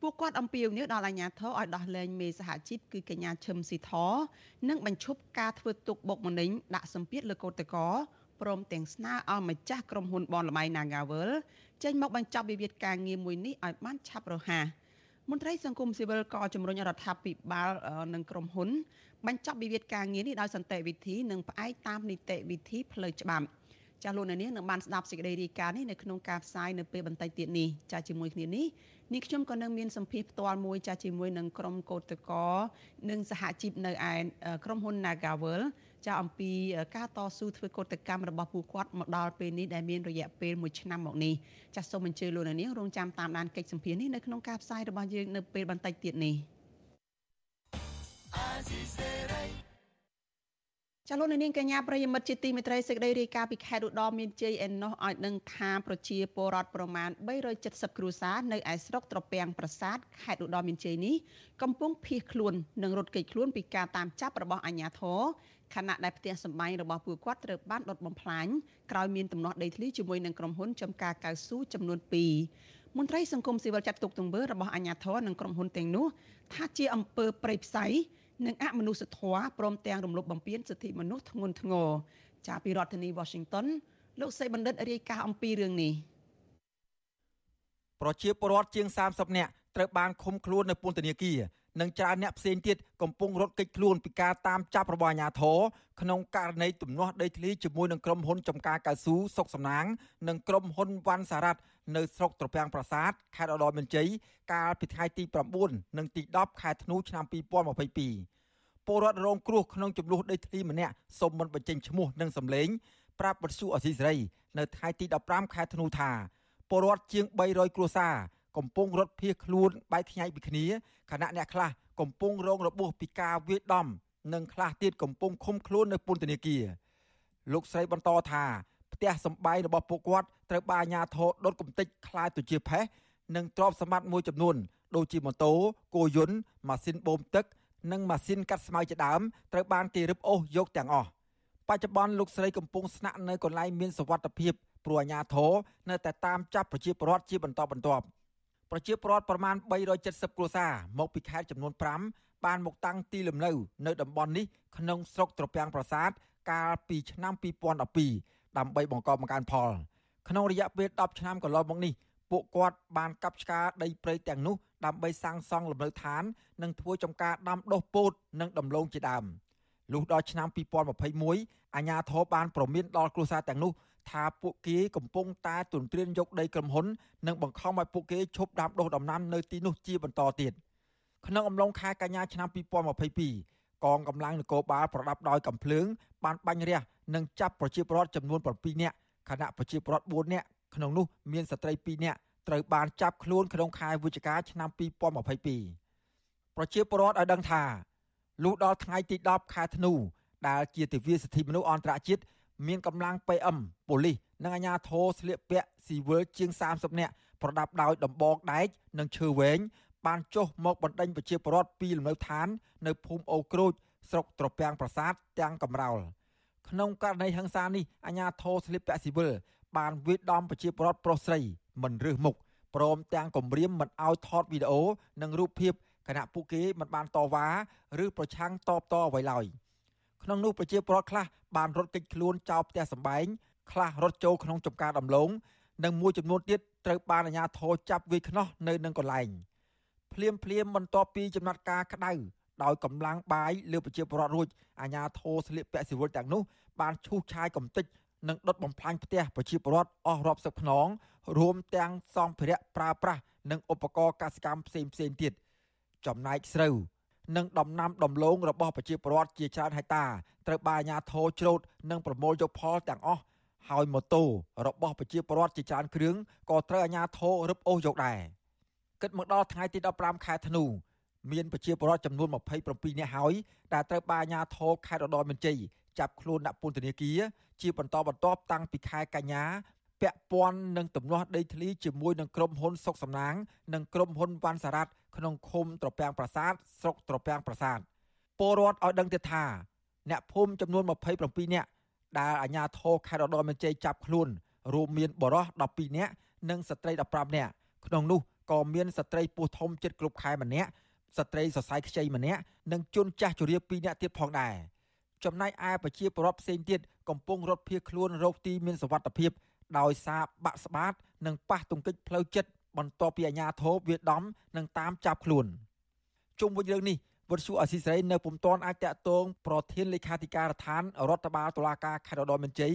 ពួកគាត់អំពាវនាវដល់អាជ្ញាធរឲ្យដោះលែងមេសហជីពគឺកញ្ញាឈឹមស៊ីធនិងបញ្ឈប់ការធ្វើទុកបុកម្នេញដាក់សម្ពាធលើកោតក្រព្រមទាំងស្នើឲ្យម្ចាស់ក្រុមហ៊ុនបនលបៃ Nagavel ចេញមកបញ្ចប់វិវាទការងារមួយនេះឲ្យបានឆាប់រហ័សមន្ត្រីសង្គមស៊ីវិលក៏ជំរុញរដ្ឋាភិបាលនិងក្រុមហ៊ុនបញ្ចប់វិវាទការងារនេះដោយសន្តិវិធីនិងផ្អែកតាមនីតិវិធីផ្លូវច្បាប់ ចាលោកនាងនឹងបានស្ដាប់សេចក្តីរាយការណ៍នេះនៅក្នុងការផ្សាយនៅពេលបន្តិចទៀតនេះចាជាមួយគ្នានេះនេះខ្ញុំក៏នឹងមានសម្ភារផ្ទាល់មួយចាជាមួយនឹងក្រុមកោតកោនិងសហជីពនៅឯក្រុមហ៊ុន Nagavel ចាអំពីការតស៊ូធ្វើកោតកម្មរបស់ពួកគាត់មកដល់ពេលនេះដែលមានរយៈពេល1ឆ្នាំមកនេះចាសូមអញ្ជើញលោកនាងរងចាំតាមដានកិច្ចសម្ភារនេះនៅក្នុងការផ្សាយរបស់យើងនៅពេលបន្តិចទៀតនេះ ចលនានាងកញ្ញាប្រិយមិត្តជាទីមេត្រីសេចក្តីរាយការណ៍ពីខេត្តឧត្តរមានជ័យឯណោះឲ្យដឹងថាប្រជាពលរដ្ឋប្រមាណ370គ្រួសារនៅឯស្រុកត្រពាំងប្រាសាទខេត្តឧត្តរមានជ័យនេះកំពុងភៀសខ្លួននិងរត់គេចខ្លួនពីការតាមចាប់របស់អាជ្ញាធរខណៈដែលផ្ទះសម្បែងរបស់ពួកគាត់ត្រូវបានដុតបំផ្លាញក្រោយមានទំនាស់ដីធ្លីជាមួយនឹងក្រុមហ៊ុនចំការកៅស៊ូចំនួន2មន្ត្រីសង្គមស៊ីវិលចាត់ទុកទង្វើរបស់អាជ្ញាធរនិងក្រុមហ៊ុនទាំងនោះថាជាអំពើប្រៃផ្សៃ និងអមនុស្សធម៌ព្រមទាំងរំលោភបំពានសិទ្ធិមនុស្សធ្ងន់ធ្ងរចាពីរដ្ឋធានី Washington លោកសេបណ្ឌិតរាយការណ៍អំពីរឿងនេះប្រជាពលរដ្ឋជាង30នាក់ត្រូវបានឃុំខ្លួននៅពន្ធនាគារ និងច្រើនអ្នកផ្សេងទៀតកំពុងរត់គេចខ្លួនពីការតាមចាប់របស់អាជ្ញាធរក្នុងករណីទំនាស់ដីធ្លីជាមួយនឹងក្រុមហ៊ុនចំការកៅស៊ូសុកសំណាង និងក្រុមហ៊ុនវ៉ាន់សារ៉ាត់នៅស្រុកត្រពាំងប្រាសាទខេត្តឧត្តរមានជ័យកាលពីថ្ងៃទី9និងទី10ខែធ្នូឆ្នាំ2022ពលរដ្ឋរងគ្រោះក្នុងចំនួនដីធ្លីម្នាក់សូមមិនបញ្ចេញឈ្មោះនិងសម្លេងប្រាប់បទសុអសីសេរី នៅថ្ងៃទី15ខែធ្នូថាពលរដ្ឋជាង300គ្រួសារ កំពុងរត់ភៀសខ្លួនបែកខ្ញែកពីគ្នាខណៈអ្នកខ្លះកំពុងរងរបួសពីការវាយដំនិងខ្លះទៀតកំពុងឃុំខ្លួននៅពន្ធនាគារលោកស្រីបន្តថាផ្ទះសម្បែងរបស់ពួកគាត់ត្រូវបានអាជ្ញាធរដុតកំទេចខ្លាយទៅជាផេះនិងទ្រព្យសម្បត្តិមួយចំនួនដូចជាម៉ូតូគោយន្តម៉ាស៊ីនបូមទឹក និងម៉ាស៊ីនកាត់ស្មៅជាដើមត្រូវបានគេរឹបអូសយកទាំងអស់បច្ចុប្បន្នលោកស្រីកំពុងស្នាក់នៅកន្លែងមានសុវត្ថិភាពព្រោះអាជ្ញាធរនៅតែតាមចាប់ប្រជាពលរដ្ឋជាបន្តបន្ទាប់។ ប្រជាពលរដ្ឋប្រមាណ370គ្រួសារមកពីខេត្តចំនួន5បានមកតាំងទីលំនៅនៅតំបន់នេះក្នុងស្រុកត្រពាំងប្រាសាទកាលពីឆ្នាំ2012ដើម្បីបង្កបង្កើនផល ក្នុងរយៈពេល10ឆ្នាំកន្លងមកនេះពួកគាត់បានកាប់ឆ្ការដីព្រៃទាំងនោះដើម្បីសាងសង់លំនៅឋាន និងធ្វើចំការដាំដុះពោតនិងដំឡូងជាដើម លុះដល់ឆ្នាំ2021អាជ្ញាធរបានប្រមានដល់គ្រួសារទាំងនោះថាពួកគេកំពុងតែទន្ទ្រានយកដីក្រុមហ៊ុននិងបង្ខំឲ្យពួកគេឈប់ដាំដុះដំណាំនៅទីនោះជាបន្តទៀតក្នុងអំឡុងខែកញ្ញាឆ្នាំ2022កងកម្លាំងនគរបាលប្រដាប់ដោយកំភ្លើងបានបាញ់រះនិងចាប់ប្រជាពលរដ្ឋចំនួន7នាក់ខណៈប្រជាពលរដ្ឋ4នាក់ក្នុងនោះមានស្ត្រី2នាក់ត្រូវបានចាប់ខ្លួនក្នុងខែវិច្ឆិកាឆ្នាំ2022ប្រជាពលរដ្ឋឲ្យដឹងថា លុះដល់ថ្ងៃទី10ខែធ្នូដែលជាទិវាសិទ្ធិមនុស្សអន្តរជាតិមានកម្លាំង PM ប៉ូលីសនិងអាជ្ញាធរស្លៀកពាក់ស៊ីវិលជាង30នាក់ប្រដាប់ដោយដំបងដែកនិងឈើវែងបានចុះមកបណ្ដេញប្រជាពលរដ្ឋពីលំនៅឋាន នៅភូមិអូក្រូចស្រុកត្រពាំងប្រាសាទទាំងកំរោលក្នុងករណីហិង្សានេះអាជ្ញាធរស្លៀកពាក់ស៊ីវិលបានវាយដំប្រជាពលរដ្ឋប្រុសស្រីមិនរើសមុខព្រមទាំងគំរាមមិនឲ្យថតវីដេអូនិងរូបភាព ខណៈពួកគេមិនបានតវ៉ាឬប្រឆាំងតបតអ្វីឡើយ។ក្នុងនោះប្រជាពលរដ្ឋខ្លះបានរត់គេចខ្លួនចោលផ្ទះសម្បែងខ្លះរត់ចូលក្នុងចំការដំឡូងនិងមួយចំនួនទៀតត្រូវបានអាជ្ញាធរចាប់វាយខ្នោះនៅនឹងកន្លែងភ្លាមភ្លាមបន្ទាប់ពីចំណាត់ការក្តៅដោយកម្លាំងបាយលើប្រជាពលរដ្ឋរួចអាជ្ញាធរស្លៀកពាក់ស៊ីវិលទាំងនោះបានឈូសឆាយកំទេចនិងដុតបំផ្លាញផ្ទះប្រជាពលរដ្ឋអស់រាប់សិបខ្នងរួមទាំងសម្ភារៈប្រើប្រាស់និងឧបករណ៍កសិកម្មផ្សេងផ្សេងទៀត ចំណែកស្រូវនិងដំណាំដំឡូងរបស់ប្រជាពលរដ្ឋជាច្រើនហិកតាត្រូវបានអាជ្ញាធរច្រូតនិងប្រមូលយកផលទាំងអស់ហើយម៉ូតូរបស់ប្រជាពលរដ្ឋជាច្រើនគ្រឿងក៏ត្រូវអាជ្ញាធររឹបអូសយកដែរគិតមកដល់ថ្ងៃទី15ខែធ្នូមានប្រជាពលរដ្ឋចំនួន27នាក់ហើយដែលត្រូវបានអាជ្ញាធរខេត្តឧត្តរមានជ័យចាប់ខ្លួនដាក់ពន្ធនាគារជាបន្តបន្ទាប់តាំងពីខែកញ្ញាពាក់ព័ន្ធនឹងទំនាស់ដីធ្លីជាមួយនឹងក្រុមហ៊ុនសុកសំណាង និងក្រុមហ៊ុនវ៉ាន់សារ៉ាត់ ក្នុងឃុំត្រពាំងប្រាសាទស្រុកត្រពាំងប្រាសាទពលរដ្ឋឲ្យដឹងទៀតថាអ្នកភូមិចំនួន27នាក់ដែលអាជ្ញាធរខេត្តរតនមានជ័យចាប់ខ្លួនរួមមានបរិស12នាក់និងស្ត្រី15នាក់ក្នុងនោះក៏មានស្ត្រីពោះធំចិត្តគ្រប់ខែម្នាក់ស្ត្រីសរសៃខ្ចីម្នាក់និងជនចាស់ជរា2នាក់ទៀតផងដែរចំណែកឯប្រជាពលរដ្ឋផ្សេងទៀតកំពុងរត់ភៀសខ្លួនរកទីមានសុវត្ថិភាពដោយសារបាក់ស្បាត និងប៉ះទង្គិចផ្លូវចិត្ត បន្ទាប់ពីអាជ្ញាធរវាដំនិងតាមចាប់ខ្លួនជុំវិញរឿងនេះវត្តសុអសីស្រីនៅពុំទាន់អាចតាក់ទងប្រធានលេខាធិការដ្ឋានរដ្ឋបាលតុលាការខេត្តរតនមានជ័យ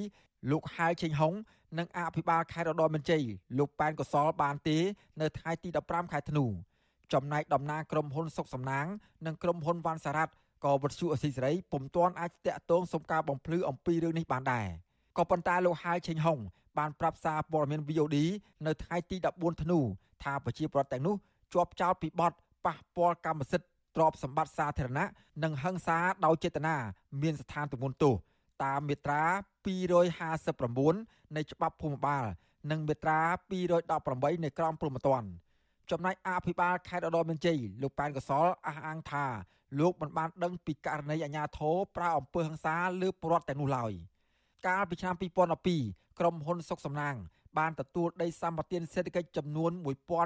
លោកហាយឆេងហុងនិងអភិបាលខេត្តរតនមានជ័យលោកប៉ែនកសលបានទេ នៅថ្ងៃទី15ខែធ្នូចំណែកតំណាងក្រុមហ៊ុនសុកសំណាង និងក្រុមហ៊ុនវ៉ាន់សារ៉ាត់ក៏វត្តសុអសីស្រីពុំទាន់អាចតាក់ទងសុំការបំភ្លឺអំពីរឿងនេះបានដែរក៏ប៉ុន្តែលោកហាយឆេងហុង បានប្រាប់សារព័ត៌មាន VOD នៅថ្ងៃទី14ធ្នូថាប្រជាពលរដ្ឋទាំងនោះជាប់ចោទពីបទប៉ះពាល់កម្មសិទ្ធិទ្រព្យសម្បត្តិសាធារណៈនិងហិង្សាដោយចេតនាមានស្ថានទម្ងន់ទោសតាមមាត្រា259នៃច្បាប់ភូមិបាល និងមាត្រា218នៃក្រមព្រហ្មទណ្ឌចំណែកអភិបាលខេត្តឧត្តរមានជ័យលោកប៉ែនកសលអះអាងថាលោកមិនបានដឹងពីករណីអាញាធរប្រើអំពើហិង្សាលើពលរដ្ឋទាំងនោះឡើយកាលពីឆ្នាំ2012 ក្រុមហ៊ុនសុកសំណាង បានទទួលដីសម្បត្តិសេដ្ឋកិច្ចចំនួន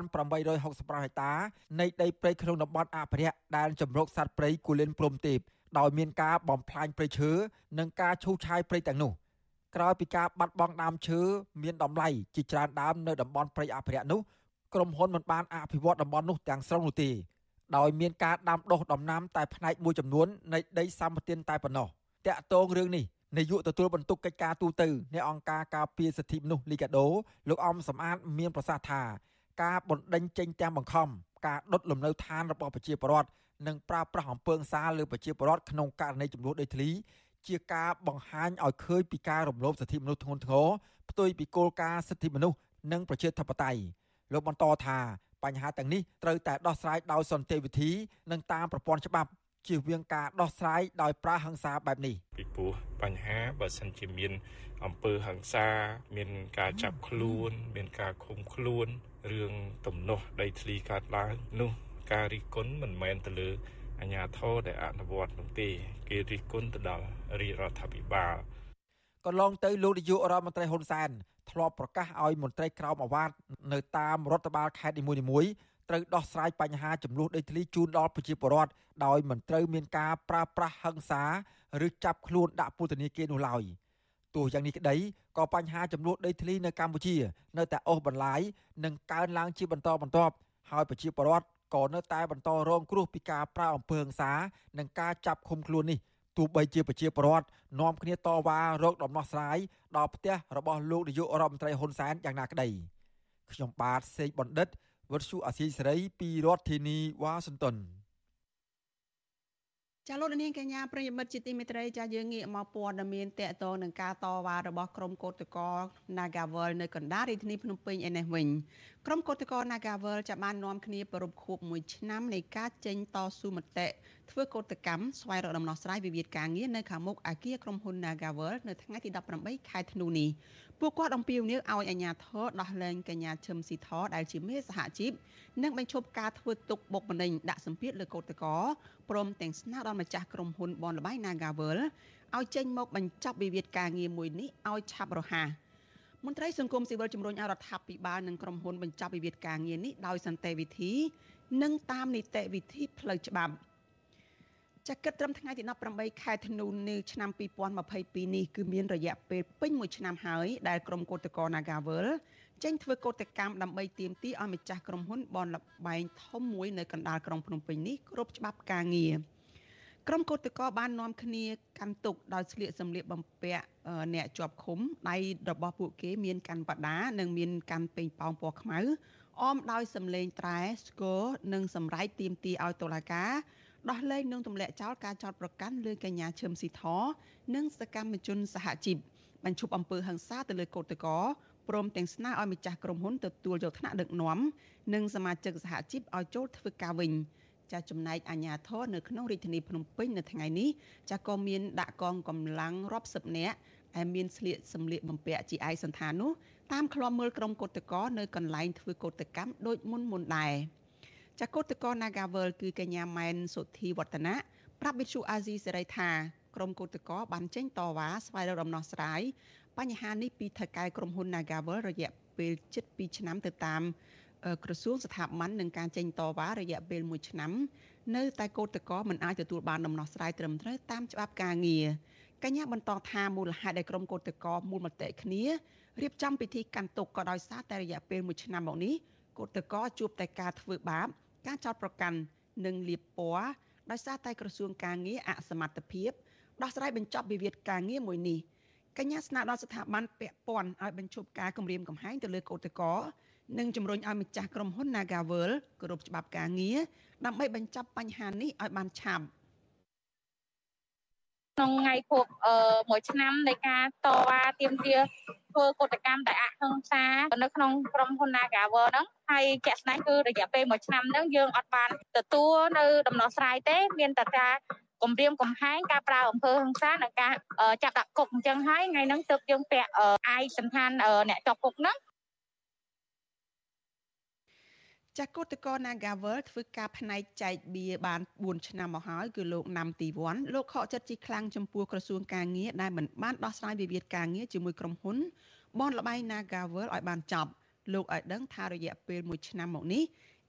1865ហិកតានៃដីព្រៃក្នុងតំបន់អភិរក្សដែលជំរកសត្វព្រៃគូលែនព្រំទេពដោយមានការបំផ្លាញព្រៃឈើនិងការឈូសឆាយព្រៃទាំងនោះក្រោយពីការបាត់បង់ដើមឈើមានតម្លៃជាច្រើនដើមនៅតំបន់ព្រៃអភិរក្សនោះក្រុមហ៊ុនមិនបានអភិវឌ្ឍតំបន់នោះទាំងស្រុងនោះទេដោយមានការដាំដុះដំណាំតែផ្នែកមួយចំនួននៃដីសម្បត្តិតែប៉ុណ្ណោះតាក់ទងរឿងនេះ នាយកទទួលបន្ទុកកិច្ចការទូតនៃអង្គការការពារសិទ្ធិមនុស្សលីកាដូលោកអំសំអាតមានប្រសាសន៍ថាការបណ្ដេញចេញទាំងបង្ខំការដុតលំនៅឋានរបស់ប្រជាពលរដ្ឋនិងប្រើប្រាស់អំពើហិង្សាលើប្រជាពលរដ្ឋក្នុងករណីចំនួនដីធ្លីជាការបង្ហាញឲ្យឃើញពីការរំលោភសិទ្ធិមនុស្សធ្ងន់ធ្ងរផ្ទុយពីគោលការណ៍សិទ្ធិមនុស្សនិងប្រជាធិបតេយ្យលោកបន្តថាបញ្ហាទាំងនេះត្រូវតែដោះស្រាយដោយសន្តិវិធី និងតាមប្រព័ន្ធច្បាប់ ជៀសវាងការដោះស្រាយដោយប្រើហិង្សាបែបនេះពីព្រោះបញ្ហាបើសិនជាមានអំពើហិង្សា មានការចាប់ខ្លួន មានការឃុំខ្លួនរឿងទំនាស់ដីធ្លីកើតឡើងនោះការរិះគន់មិនមែនទៅលើអាជ្ញាធរដែលអនុវត្តនោះទេគេរិះគន់ទៅដល់រាជរដ្ឋាភិបាលកន្លងទៅលោកនាយករដ្ឋមន្ត្រីហ៊ុនសែនធ្លាប់ប្រកាសឲ្យមន្ត្រីក្រមអាវ៉ាតនៅតាមរដ្ឋបាលខេត្តនីមួយៗ ត្រូវដោះស្រាយបញ្ហាចំនួនដីធ្លីជូនដល់ប្រជាពលរដ្ឋដោយមិនត្រូវមានការប្រើប្រាស់ហិង្សាឬចាប់ខ្លួនដាក់ពន្ធនាគារនោះឡើយទោះយ៉ាងនេះក្តីក៏បញ្ហាចំនួនដីធ្លីនៅកម្ពុជា នៅតែអូសបន្លាយនិងកើនឡើងជាបន្តបន្ទាប់ហើយប្រជាពលរដ្ឋក៏នៅតែបន្តរងគ្រោះពីការប្រើអំពើហិង្សានិងការចាប់ឃុំខ្លួននេះទោះបីជាប្រជាពលរដ្ឋនាំគ្នាតវ៉ារោគដំណោះស្រាយដល់ផ្ទះរបស់លោកនាយករដ្ឋមន្ត្រីហ៊ុនសែនយ៉ាងណាក្តីខ្ញុំបាទសេកបណ្ឌិត វត្តសុអាស៊ីសេរីពីរដ្ឋធានីវ៉ាស៊ីនតោនចាលោកនាងកញ្ញាប្រិយមិត្តជាទីមេត្រីចាយើងងាកមកព័ត៌មានតកតងនឹងការតវ៉ារបស់ក្រុមកោតក្រ Nagawal នៅកណ្ដាលរាជធានីភ្នំពេញឯនេះវិញក្រុមកោតក្រ Nagawal ចាបាននាំគ្នាប្រពខួប1ឆ្នាំនៃការចេញតស៊ូមតិ ធ្វើកោតកម្មស្វែងរកដំណោះស្រាយវិវាទការងារនៅខាងមុខអគារក្រុមហ៊ុន Nagawal នៅថ្ងៃទី18ខែធ្នូនេះពួកគាត់អំពាវនាវឲ្យអាជ្ញាធរដោះលែងកញ្ញាឈឹមស៊ីធដែលជាមេសហជីពនិងបញ្ឈប់ការធ្វើទុកបុកម្នេញដាក់សម្ពាធលើកោតក្រព្រមទាំងស្នើដល់ម្ចាស់ក្រុមហ៊ុនបនលបៃ Nagawal ឲ្យចេញមកបញ្ចប់វិវាទការងារមួយនេះឲ្យឆាប់រហ័សមន្ត្រីសង្គមស៊ីវិលជំរុញឲ្យរដ្ឋាភិបាលនិងក្រុមហ៊ុនបញ្ចប់វិវាទការងារនេះដោយសន្តិវិធី និងតាមនីតិវិធីផ្លូវច្បាប់ ចាគិតត្រឹមថ្ងៃទី18ខែធ្នូនៅឆ្នាំ2022នេះគឺមានរយៈពេលពេញមួយឆ្នាំហើយដែលក្រុមកោតក្រ Nagawal ចេញធ្វើកោតកម្មដើម្បីទាមទារឲ្យម្ចាស់ក្រុមហ៊ុនបនលបែងធំមួយនៅកណ្ដាលក្រុងភ្នំពេញនេះគ្រប់ច្បាប់ការងារក្រុមកោតក្របាននាំគ្នាកាន់ទុកដោយស្លៀកសម្លៀកបំពាក់អ្នកជាប់ឃុំដៃរបស់ពួកគេមានកាន់បដានិងមានកាន់ពេញប៉ោងពណ៌ខ្មៅអមដោយសម្លេងត្រែស្គរនិងសម្រែកទាមទារឲ្យតុលាការ ដោះលែងនិងទម្លាក់ចោលការចោទប្រកាន់លើកញ្ញាឈឹមស៊ីធនិងសកម្មជនសហជីពបញ្ឈប់អំពើហិង្សាទៅលើកោតក្រព្រមទាំងស្នើឲ្យម្ចាស់ក្រុមហ៊ុនទទួលយកថ្នាក់ដឹកនាំនិងសមាជិកសហជីពឲ្យចូលធ្វើការវិញចាចំណែកអាជ្ញាធរនៅក្នុងរាជធានីភ្នំពេញនៅថ្ងៃនេះចាក៏មានដាក់កងកម្លាំងរាប់សិបនាក់ហើយមានស្លៀកសម្លៀកបំពាក់ជាឯកសន្តាននោះតាមឃ្លាំមើលក្រុមកោតក្រនៅកន្លែងធ្វើកោតកម្មដូចមុនមុនដែរ ចាកោតក្រ Nagavel គឺកញ្ញាម៉ែនសុធីវឌ្ឍនៈប្រាប់វិទ្យុអាស៊ីសេរីថាក្រុមកោតក្របានចេញតវ៉ាស្វែងរកដំណោះស្រាយបញ្ហានេះពីថៅកែក្រុមហ៊ុន Nagavel រយៈពេលជិត2ឆ្នាំទៅតាមក្រសួងស្ថាប័ននឹងការចេញតវ៉ារយៈពេល1ឆ្នាំនៅតែកោតក្រមិនអាចទទួលបានដំណោះស្រាយត្រឹមត្រូវតាមច្បាប់ការងារកញ្ញាបន្តថាមូលហេតុដែលក្រុមកោតក្រមូលមតិគ្នារៀបចំពិធីកាន់ទុកក៏ដោយសារតែរយៈពេល1ឆ្នាំមកនេះកោតក្រជួបតែការធ្វើបាប ការចោទប្រកាន់និងលៀបពណ៌ដោយសារតែក្រសួងការងារអសមត្ថភាពដោះស្រាយបញ្ចប់វិវាទការងារមួយនេះកញ្ញាស្នើដល់ស្ថាប័នពាក់ព័ន្ធឲ្យបញ្ឈប់ការគម្រាមកំហែងទៅលើកោតក្រនិងជំរុញឲ្យម្ចាស់ក្រុមហ៊ុន Nagavel គោរពច្បាប់ការងារដើម្បីបញ្ចប់បញ្ហានេះឲ្យបានឆាប់ក្នុងថ្ងៃគប់អឺមួយឆ្នាំនៃការតវ៉ាទាមទារធ្វើកតកម្មដែលអហិង្សានៅក្នុងក្រុមហ៊ុន Nagawer ហ្នឹងហើយជាក់ស្ដែងគឺរយៈពេលមួយឆ្នាំហ្នឹងយើងអត់បានទទួលនៅដំណោះស្រាយទេ មានតែការគម្រាមកំហែងការប្រើអំពើហិង្សានិងការចាប់ដាក់គុកអញ្ចឹងហើយថ្ងៃហ្នឹងទើបយើងពាក់អាយសន្តានអ្នកជាប់គុកហ្នឹង ចាស់កោតកោ Nagavel ធ្វើការផ្នែកចែកបៀបាន4ឆ្នាំមកហើយគឺលោកណាំទីវ័នលោកខកចិត្តជីខ្លាំងចំពោះក្រសួងការងារដែលមិនបានដោះស្រាយវិវាទការងារជាមួយក្រុមហ៊ុនបនលបៃ Nagavel ឲ្យបានចប់លោកឲ្យដឹងថារយៈពេល1ឆ្នាំមកនេះ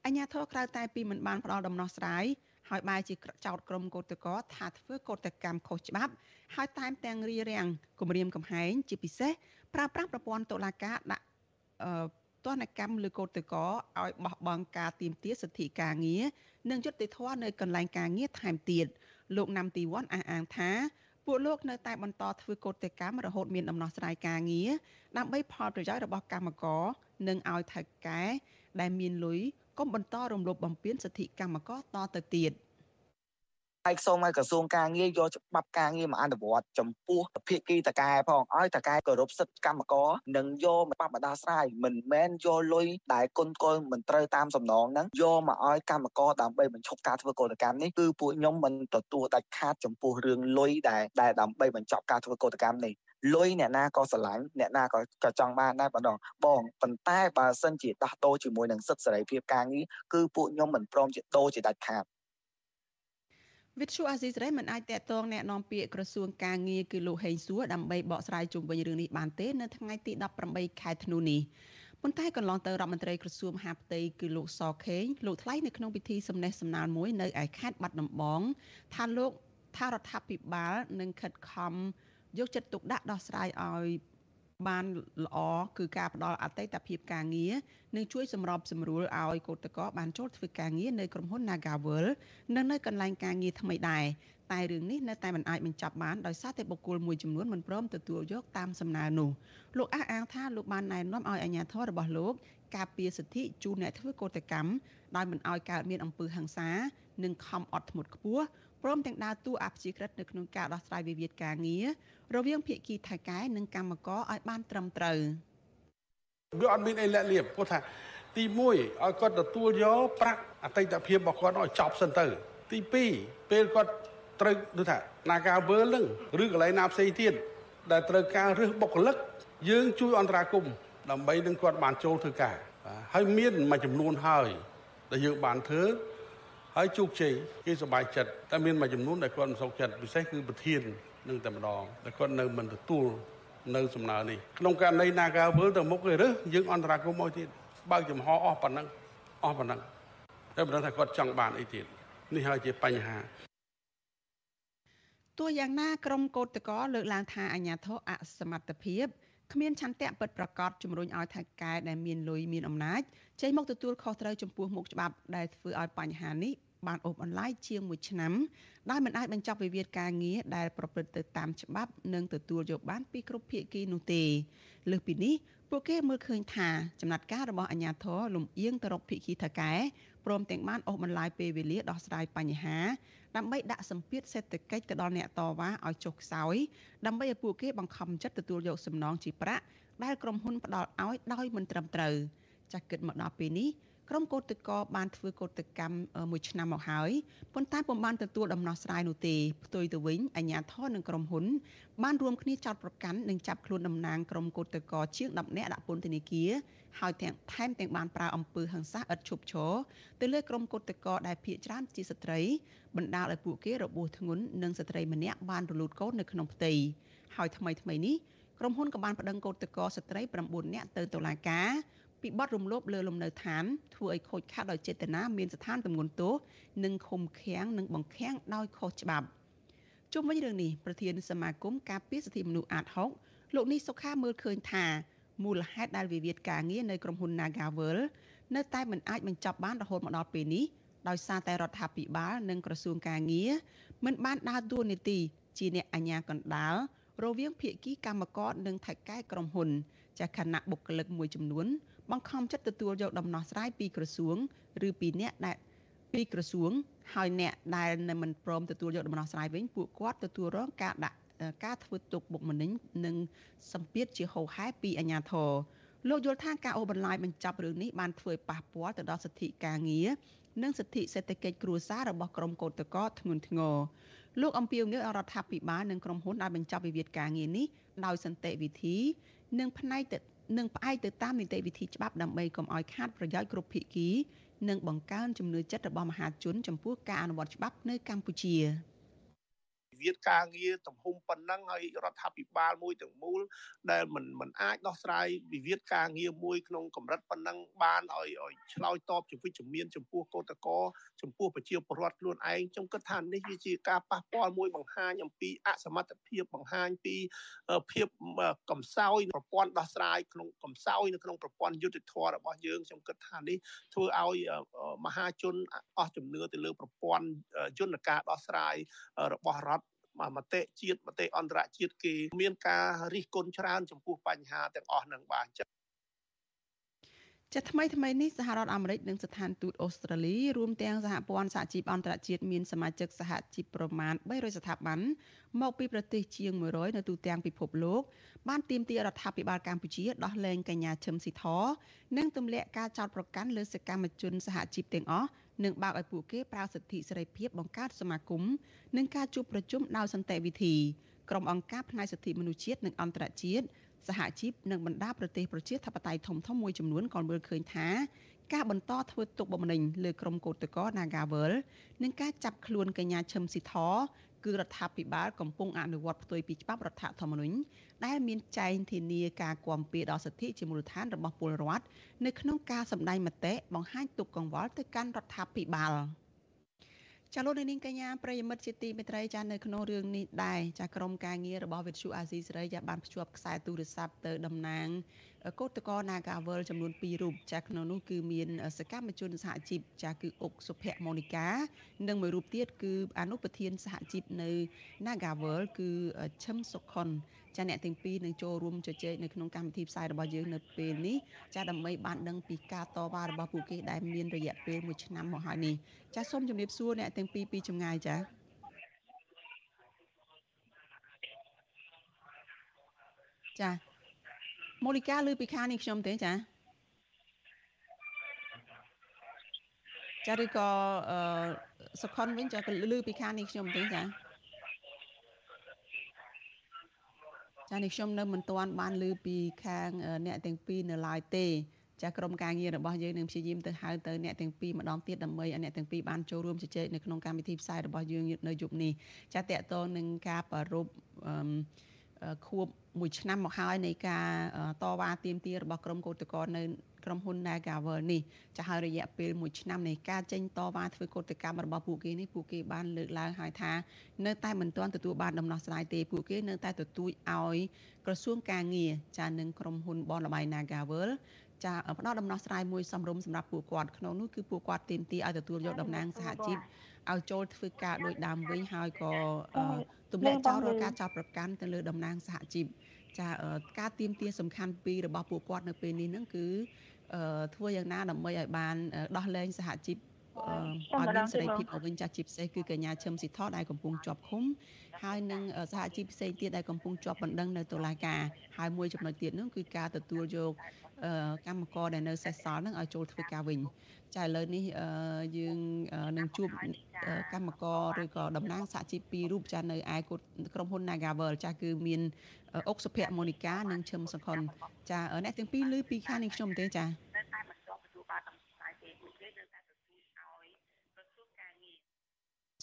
អញ្ញាធរក្រៅតែពីមិនបានផ្ដល់ដំណោះស្រាយហើយបែរជាចោតក្រុមកោតក្រថាធ្វើកោតកម្មខុសច្បាប់ហើយតែមទាំងរារាំងគម្រាមកំហែងជាពិសេសប្រើប្រាស់ប្រព័ន្ធតុលាការដាក់អឺ ទណ្ឌកម្មលើកោតតកឲ្យបោះបង់ការទៀមទាសិទ្ធិការងារនិងយុត្តិធម៌នៅកន្លែងការងារថែមទៀតលោកណាំទីវ័នអះអាងថាពួកលោកនៅតែបន្តធ្វើកោតកម្មរហូតមានដំណោះស្រាយការងារដើម្បីផលប្រយោជន៍របស់កម្មករនិងឲ្យថៅកែដែលមានលុយកុំបន្តរំលោភបំពានសិទ្ធិកម្មករតទៅទៀត។ ហើយសូមឲ្យក្រសួងការងារយកច្បាប់ការងារមកអនុវត្តចំពោះភាគីតកែផងឲ្យតកែគោរពសិទ្ធិកម្មករនិងយកមកបបដោះស្រាយមិនមែនយកលុយដែលគុណកុលមិនត្រូវតាមសំណងហ្នឹងយកមកឲ្យកម្មករដើម្បីបញ្ឈប់ការធ្វើកោតកម្មនេះគឺពួកខ្ញុំមិនទទួលដាច់ខាតចំពោះរឿងលុយដែលដែលដើម្បីបញ្ចប់ការធ្វើកោតកម្មនេះលុយអ្នកណាក៏ស្រឡាញ់អ្នកណាក៏ក៏ចង់បានដែរបងបងប៉ុន្តែបើសិនជាដោះដូរជាមួយនឹងសិទ្ធិសេរីភាពការងារគឺពួកខ្ញុំមិនព្រមជាដូរជាដាច់ខាត វិទ្យុអាស៊ីសេរីមិនអាចតាក់ទងแนะនាំពាក្យក្រសួងការងារគឺលោកហេងសួរដើម្បីបកស្រាយជុំវិញរឿងនេះបានទេនៅថ្ងៃទី18ខែធ្នូនេះប៉ុន្តែកន្លងទៅរដ្ឋមន្ត្រីក្រសួងមហាផ្ទៃគឺលោកសខេងលោកថ្លែងនៅក្នុងពិធីសម្ដែងសម្ដាលមួយនៅឯខេត្តបាត់ដំបងថាលោកថារដ្ឋាភិបាលនឹងខិតខំយកចិត្តទុកដាក់ដោះស្រាយឲ្យ បានល្អគឺការផ្ដល់អតីតភាពការងារនិងជួយសម្របសម្រួលឲ្យកោតក្របានចូលធ្វើការងារនៅក្រុមហ៊ុន Nagavel និងនៅកន្លែងការងារថ្មីដែរតែរឿងនេះនៅតែមិនអាចបញ្ចប់បានដោយសារតែបុគ្គលមួយចំនួនមិនព្រមទទួលយកតាមសំណើនោះលោកអះអាងថាលោកបានណែនាំឲ្យអាជ្ញាធររបស់លោកការពារសិទ្ធិជូនអ្នកធ្វើកោតកម្មដោយមិនឲ្យកើតមានអំពើហិង្សានិងខំអត់ធ្មត់ខ្ពស់ព្រមទាំងដើរតួអព្យាក្រឹតនៅក្នុងការដោះស្រាយវិវាទការងារ រវាងភាគីថៃកែនិងកម្មករឲ្យបានត្រឹមត្រូវវាអត់មានអីលាក់លៀបព្រោះថា ទី1ឲ្យគាត់ទទួលយកប្រាក់អតីតភាពរបស់គាត់ឲ្យចប់សិនទៅ ទី2ពេលគាត់ត្រូវដូចថាណាការវើលនឹងឬកន្លែងណាផ្សេងទៀតដែលត្រូវការរើសបុគ្គលិកយើងជួយអន្តរាគមដើម្បីនឹងគាត់បានចូលធ្វើការហើយមានមួយចំនួនហើយដែលយើងបានធ្វើហើយជោគជ័យគេសប្បាយចិត្តតែមានមួយចំនួនដែលគាត់មិនសុខចិត្តពិសេសគឺប្រធាន នឹងតែម្ដងតែគាត់នៅមិនទទួលនៅសំណើនេះក្នុងករណីណាការវើទៅមុខគេរើសយើងអន្តរាគមឲ្យទៀតបើកចំហអស់ប៉ុណ្ណឹងអស់ប៉ុណ្ណឹងតែមិនដឹងថាគាត់ចង់បានអីទៀតនេះហើយជាបញ្ហាទោះយ៉ាងណាក្រមកោតតកលើកឡើងថាអាញាធរអសមត្ថភាពគ្មានឆន្ទៈពិតប្រាកដជំរុញឲ្យថៃកែដែលមានលុយមានអំណាចចេញមកទទួលខុសត្រូវចំពោះមុខច្បាប់ដែលធ្វើឲ្យបញ្ហានេះ បានអូសបន្លាយជាង1ឆ្នាំដោយមិនអាចបញ្ចប់វិវាទការងារដែលប្រព្រឹត្តទៅតាមច្បាប់និងទទួលយកបានពីគ្រប់ភាគីនោះទេលើសពីនេះពួកគេមើលឃើញថាចំណាត់ការរបស់អាជ្ញាធរលំអៀងទៅរកភាគីថៅកែព្រមទាំងបានអូសបន្លាយពេលវេលាដោះស្រាយបញ្ហាដើម្បីដាក់សម្ពាធសេដ្ឋកិច្ចទៅដល់អ្នកតវ៉ាឲ្យចុះខ្សោយដើម្បីឲ្យពួកគេបង្ខំចិត្តទទួលយកសំណងជាប្រាក់ដែលក្រុមហ៊ុនផ្ដល់ឲ្យដោយមិនត្រឹមត្រូវចាស់គិតមកដល់ពេលនេះ ក្រុមកោតតកបានធ្វើកោតកម្មមួយឆ្នាំមកហើយប៉ុន្តែពុំបានទទួលដំណោះស្រាយនោះទេផ្ទុយទៅវិញអាជ្ញាធរនិងក្រុមហ៊ុនបានរួមគ្នាចោទប្រកាន់និងចាប់ខ្លួនតំណាងក្រុមកោតតកជាង10នាក់ដាក់ពន្ធនាគារហើយទាំងថែមទាំងបានប្រើអំពើហិង្សាឥតឈប់ឈរទៅលើក្រុមកោតតកដែលភៀសច្រើនជាស្ត្រីបណ្ដាលឲ្យពួកគេរបួសធ្ងន់និងស្ត្រីម្នាក់បានរលូតកូននៅក្នុងផ្ទៃហើយថ្មីថ្មីនេះក្រុមហ៊ុនក៏បានប្តឹងកោតតកស្ត្រី9នាក់ទៅតុលាការ ពីបទរំលោភលើលំនៅឋានធ្វើឲ្យខូចខាតដោយចេតនាមានស្ថានទម្ងន់ទោសនិងឃុំឃាំងនិងបង្ខាំងដោយខុសច្បាប់ជុំវិញរឿងនេះប្រធានសមាគមការពារសិទ្ធិមនុស្សអាត6លោកនេះសុខាមើលឃើញថាមូលហេតុដែលវិវាទការងារនៅក្រុមហ៊ុន Nagavel នៅតែមិនអាចបញ្ចប់បានរហូតមកដល់ពេលនេះដោយសារតែរដ្ឋាភិបាលនិងក្រសួងការងារមិនបានដើរតួនាទីជាអ្នកអាជ្ញាកណ្ដាលរវាងភាគីកម្មករនិងថៅកែក្រុមហ៊ុនចាខណៈបុគ្គលិកមួយចំនួន បង្ខំចិត្តទទួលយកដំណោះស្រាយពីក្រសួងឬពីអ្នកដែលពីក្រសួងហើយអ្នកដែលមិនព្រមទទួលយកដំណោះស្រាយវិញពួកគាត់ទទួលរងការដាក់ការធ្វើទុកបុកម្នេញនិងសម្ពាធជាហូរហែពីអាជ្ញាធរលោកយល់ថាការអូសបន្លាយបញ្ចប់រឿងនេះបានធ្វើឲ្យប៉ះពាល់ទៅដល់សិទ្ធិការងារនិងសិទ្ធិសេដ្ឋកិច្ចគ្រួសាររបស់ក្រុមកោតក្រធ្ងន់ធ្ងរលោកអំពីងឲ្យរដ្ឋាភិបាលនិងក្រុមហ៊ុនដែលបញ្ចប់វិវាទការងារនេះដោយសន្តិវិធី និងផ្នែកទៅ និងផ្អែកទៅតាមនីតិវិធីច្បាប់ដើម្បីកុំឲ្យខាតប្រយោជន៍គ្រប់ភាគី និងបង្កើនជំនឿចិត្តរបស់មហាជនចំពោះការអនុវត្តច្បាប់នៅកម្ពុជា។ វិវាទការងារទំហំប៉ុណ្ណឹងហើយរដ្ឋាភិបាលមួយទាំងមូលដែលមិនមិនអាចដោះស្រាយវិវាទការងារមួយក្នុងកម្រិតប៉ុណ្ណឹងបានឲ្យឲ្យឆ្លើយតបជាវិជ្ជមានចំពោះកោតក្រចំពោះប្រជាពលរដ្ឋខ្លួនឯងខ្ញុំគិតថានេះវាជាការប៉ះពាល់មួយបង្ហាញអំពីអសមត្ថភាពបង្ហាញពីភាពកំសោយប្រព័ន្ធដោះស្រាយក្នុងកំសោយនៅក្នុងប្រព័ន្ធយុតិធធម៌របស់យើងខ្ញុំគិតថានេះធ្វើឲ្យមហាជនអស់ជំនឿទៅលើប្រព័ន្ធយន្តការដោះស្រាយរបស់រដ្ឋ មតិជាតិមតិអន្តរជាតិគេមានការរិះគន់ច្រើនចំពោះបញ្ហាទាំងអស់នឹងបាទ អញ្ចឹងចាថ្មីថ្មីនេះសហរដ្ឋអាមេរិកនិងស្ថានទូតអូស្ត្រាលីរួមទាំងសហព័ន្ធសហជីពអន្តរជាតិមានសមាជិកសហជីពប្រមាណ300ស្ថាប័នមកពីប្រទេសជាង100នៅទូទាំងពិភពលោកបានទាមទាររដ្ឋាភិបាលកម្ពុជាដោះលែងកញ្ញាឈឹមស៊ីធនិងទម្លាក់ការចោទប្រកាន់លើសកម្មជនសហជីពទាំងអស់និងបើកឲ្យពួកគេប្រើសិទ្ធិសេរីភាពបង្កើតសមាគមនិងការជួបប្រជុំដោយសន្តិវិធីក្រុមអង្គការផ្នែកសិទ្ធិមនុស្សជាតិនិងអន្តរជាតិ សហជីពនិងបណ្ដាប្រទេសប្រជាធិបតេយ្យធំៗមួយចំនួនក៏មើលឃើញថាការបន្តធ្វើទុកបុកម្នេញលើក្រុមកោតក្រ Nagawal និងការចាប់ខ្លួនកញ្ញាឈឹមស៊ីធគឺរដ្ឋាភិបាលកំពុងអនុវត្តផ្ទុយពីច្បាប់រដ្ឋធម្មនុញ្ញដែលមានចែងធានាការគាំពៀដល់សិទ្ធិជាមូលដ្ឋានរបស់ពលរដ្ឋនៅក្នុងការសម្ដែងមតិបង្ហាញទុកកង្វល់ទៅកាន់រដ្ឋាភិបាល ចាលោកនាងកញ្ញាប្រិយមិត្តជាទីមេត្រីចានៅក្នុងរឿងនេះដែរចាក្រុមការងាររបស់វិទ្យុអាស៊ីសេរីចាបានភ្ជាប់ខ្សែទូរស័ព្ទទៅតំណាងកោតកោ Nagawal ចំនួន2រូបចាក្នុងនោះគឺមានសកម្មជនសហជីពចាគឺអុកសុភមនីកានិងមួយរូបទៀតគឺអនុប្រធានសហជីពនៅ Nagawal គឺឈឹមសុខុន ចាអ្នកទាំងពីរនឹងចូលរួមជជែកនៅក្នុងកម្មវិធីផ្សាយរបស់យើងនៅពេលនេះចាដើម្បីបានដឹងពីការតវ៉ារបស់ពួកគេដែលមានរយៈពេល1ឆ្នាំមកហើយនេះចាសូមជម្រាបសួរអ្នកទាំងពីរពីចម្ងាយចាចាមូលិកាលើពីខាងនេះខ្ញុំទេចាចាឬក៏អឺសុខុនវិញចាលើពីខាងនេះខ្ញុំទេចា ចានេះខ្ញុំនៅមិនទាន់បានលើពីខាងអ្នកទាំងពីរនៅឡើយទេចាក្រុមការងាររបស់យើងនឹងព្យាយាមទៅហៅទៅអ្នកទាំងពីរម្ដងទៀតដើម្បីឲ្យអ្នកទាំងពីរបានចូលរួមជជែកនៅក្នុងកម្មវិធីផ្សាយរបស់យើងនៅយប់នេះចាតកតងនឹងការប្ររពអឺខួបមួយឆ្នាំមកហើយនៃការតវ៉ាទាមទាររបស់ក្រុមកោតក្រនៅ ក្រុមហ៊ុន Nagavel នេះចាស់ហើយរយៈពេល1ឆ្នាំនៃការចេញតវ៉ាធ្វើកោតកម្មរបស់ពួកគេនេះពួកគេបានលើកឡើងហើយថានៅតែមិនទាន់ទទួលបានដំណោះស្រាយទេពួកគេនៅតែទទូចឲ្យក្រសួងការងារចានឹងក្រុមហ៊ុនបនលបៃ Nagavel ចាផ្ដល់ដំណោះស្រាយមួយសំរុំសម្រាប់ពួកគាត់ក្នុងនោះគឺពួកគាត់ទាមទារឲ្យទទួលយកតំណែងសហជីពឲ្យចូលធ្វើការដោយដើមវិញហើយក៏ទម្លាក់ចោលរាល់ការចោទប្រកាន់ទៅលើតំណែងសហជីពចាការទៀមទាសំខាន់ពីររបស់ពួកគាត់នៅពេលនេះហ្នឹងគឺ ធ្វើយ៉ាងណាដើម្បីឲ្យបានដោះលែងសហជីពឲ្យមានសេរីភាពមកវិញចាស់ជាពិសេសគឺកញ្ញាឈឹមស៊ីថដែលកំពុងជាប់ឃុំហើយនឹងសហជីពផ្សេងទៀតដែលកំពុងជាប់បណ្ដឹងនៅតុលាការហើយមួយចំណុចទៀតនោះគឺការទទួលយក កម្មករដែលនៅសេសសល់នឹងឲ្យចូលធ្វើការវិញចាឥឡូវនេះយើងនឹងជួបកម្មករឬក៏តំណាងសហជីពពីររូបចានៅឯក្រុមហ៊ុន Nagavel ចាគឺមានអុកសុភ័ក្រមូនីកានិងឈឹមសង្ខុនចាអ្នកទាំងពីរឮពីខាងនេះខ្ញុំទេចា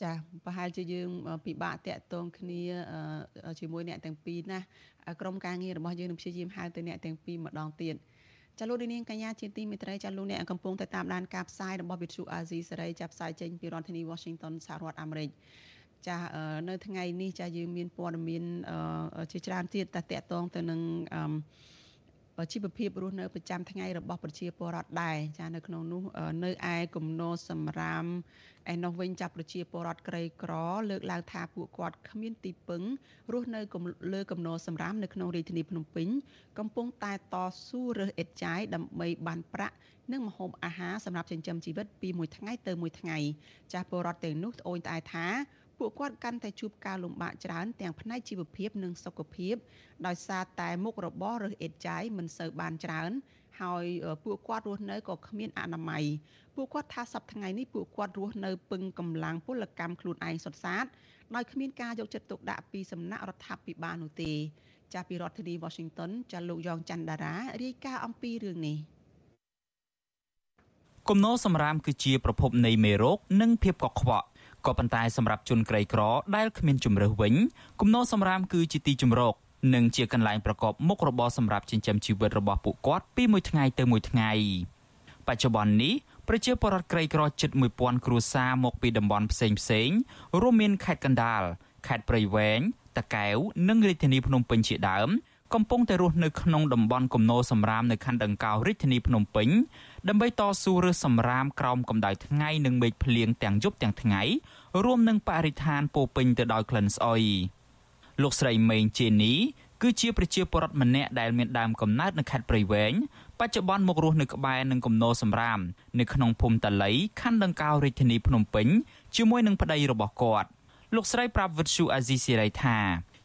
ចាប្រហែលជាយើងពិបាកតាក់ទងគ្នាជាមួយអ្នកទាំងពីរណាក្រុមការងាររបស់យើងនឹងព្យាយាមហៅទៅអ្នកទាំងពីរម្ដងទៀត ចាលោកនាងកញ្ញាជាទីមេត្រីចាលោកអ្នកកំពុងតែតាមដានការផ្សាយរបស់វិទ្យុអាស៊ីសេរីចាប់ផ្សាយចេញពីរដ្ឋធានី Washington សហរដ្ឋអាមេរិកចានៅថ្ងៃនេះចាយើងមានព័ត៌មានជាច្រើនទៀតតតតងទៅនឹង ជីវភាពរស់នៅប្រចាំថ្ងៃរបស់ប្រជាពលរដ្ឋដែរចានៅក្នុងនោះនៅឯគំនរសម្រាមឯនោះវិញចាប់ប្រជាពលរដ្ឋក្រីក្រ លើកឡើងថាពួកគាត់គ្មានទីពឹងរស់នៅលើគំនរសម្រាមនៅក្នុងរាជធានីភ្នំពេញកំពុងតែតស៊ូរើសអេតចាយដើម្បីបានប្រាក់និងម្ហូបអាហារសម្រាប់ចិញ្ចឹមជីវិតពីមួយថ្ងៃទៅមួយថ្ងៃចាស់ពលរដ្ឋទាំងនោះត្អូញត្អែថា ពួកគាត់កាន់តែជួបការលំបាកច្រើនទាំងផ្នែកជីវភាពនិងសុខភាពដោយសារតែមុខរបររើសអេតចាយមិនសូវបានច្រើន ហើយពួកគាត់រស់នៅក៏គ្មានអនាម័យពួកគាត់ថាសប្តាហ៍ថ្ងៃនេះពួកគាត់រស់នៅពឹងកម្លាំងពលកម្មខ្លួនឯងសុទ្ធសាធដោយគ្មានការយកចិត្តទុកដាក់ពីសំណាក់រដ្ឋាភិបាលនោះទេចាស់ពីរដ្ឋធានី Washington ចាស់លោកយ៉ងច័ន្ទដារារាយការណ៍អំពីរឿងនេះគំនោសម្រាមគឺជាប្រភពនៃមេរោគនិងភាពកខ្វក់ ក៏ប៉ុន្តែសម្រាប់ជនក្រីក្រដែលគ្មានជំរើសវិញគំនោសម្រាមគឺជាទីជម្រកនិងជាកន្លែងប្រកបមុខរបរសម្រាប់ចិញ្ចឹមជីវិតរបស់ពួកគាត់ពីមួយថ្ងៃទៅមួយថ្ងៃបច្ចុប្បន្ននេះប្រជាពលរដ្ឋក្រីក្រជិត1000គ្រួសារមកពីតំបន់ផ្សេងផ្សេងរួមមានខេត្តកណ្ដាលខេត្តព្រៃវែងតាកែវនិងរាជធានីភ្នំពេញជាដើមកំពុងតែរស់នៅក្នុងតំបន់គំនរសម្រាមនៅខណ្ឌដង្កោរាជធានីភ្នំពេញ ដើម្បីតស៊ូរើសសម្រាមក្រោមកម្ដៅថ្ងៃនិងមេឃភ្លៀងទាំងយប់ទាំងថ្ងៃរួមនឹងបរិស្ថានពោពេញទៅដោយក្លិនស្អុយលោកស្រីមេងជេនីគឺជាប្រជាពលរដ្ឋម្នាក់ដែលមានដើមកំណើតនៅខេត្តព្រៃវែងបច្ចុប្បន្នមករស់នៅក្បែរនឹងគំនរសម្រាមនៅក្នុងភូមិតាលីខណ្ឌដង្កោរាជធានីភ្នំពេញជាមួយនឹងប្តីរបស់គាត់លោកស្រីប្រាប់វិទ្យុអាស៊ីសេរីថា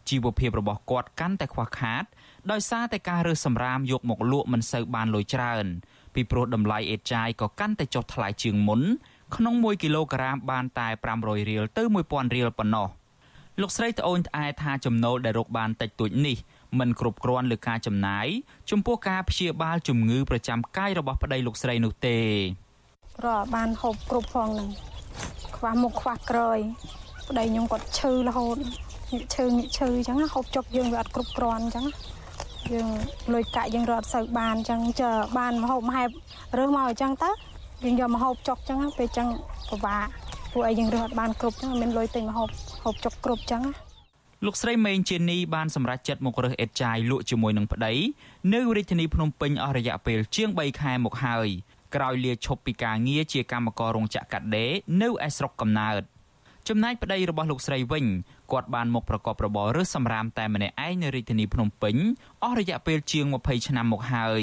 ជីវភាពរបស់គាត់កាន់តែខ្វះខាតដោយសារតែការរើសសម្រាមយកមកលក់មិនសូវបានលុយច្រើន ពីព្រោះតម្លៃអេតចាយក៏កាន់តែចុះថ្លៃជាងមុន ក្នុង1គីឡូក្រាមបានតែ500រៀលទៅ1000រៀលប៉ុណ្ណោះលោកស្រីត្អូញត្អែថាចំណូលដែលរកបានតិចតួចនេះមិនគ្រប់គ្រាន់លើការចំណាយចំពោះការព្យាបាលជំងឺប្រចាំកាយរបស់ប្តីលោកស្រីនោះទេរកបានហូបគ្រប់ផងនឹងខ្វះមុខខ្វះក្រោយប្តីខ្ញុំគាត់ឈឺរហូតញឹកឈឺញឹកឈឺអញ្ចឹងហូបចុកយើងវាអត់គ្រប់គ្រាន់អញ្ចឹង យើងលុយកាក់យើងរត់សូវបានអញ្ចឹង chờ បានមហូបមហែបរើសមកអញ្ចឹងទៅយើងយកមហូបចុកអញ្ចឹងពេលអញ្ចឹងពិបាកពួកឯងយើងរើសអត់បានគ្រប់អញ្ចឹងមានលុយទិញមហូបហូបចុកគ្រប់អញ្ចឹងលោកស្រីមេងជានីបានសម្រេចចិត្តមករើសអេតចាយលក់ជាមួយនឹងប្តីនៅរាជធានីភ្នំពេញអស់រយៈពេលជាង3ខែមកហើយក្រោយលាឈប់ពីការងារជាកម្មកររោងចក្រកាត់ដេរនៅឯស្រុកកំណើត ចំណែកប្តីរបស់លោកស្រីវិញគាត់បានមកប្រកបរបររើសសម្រាមតែម្នាក់ឯងនៅរាជធានីភ្នំពេញអស់រយៈពេលជាង20ឆ្នាំមកហើយ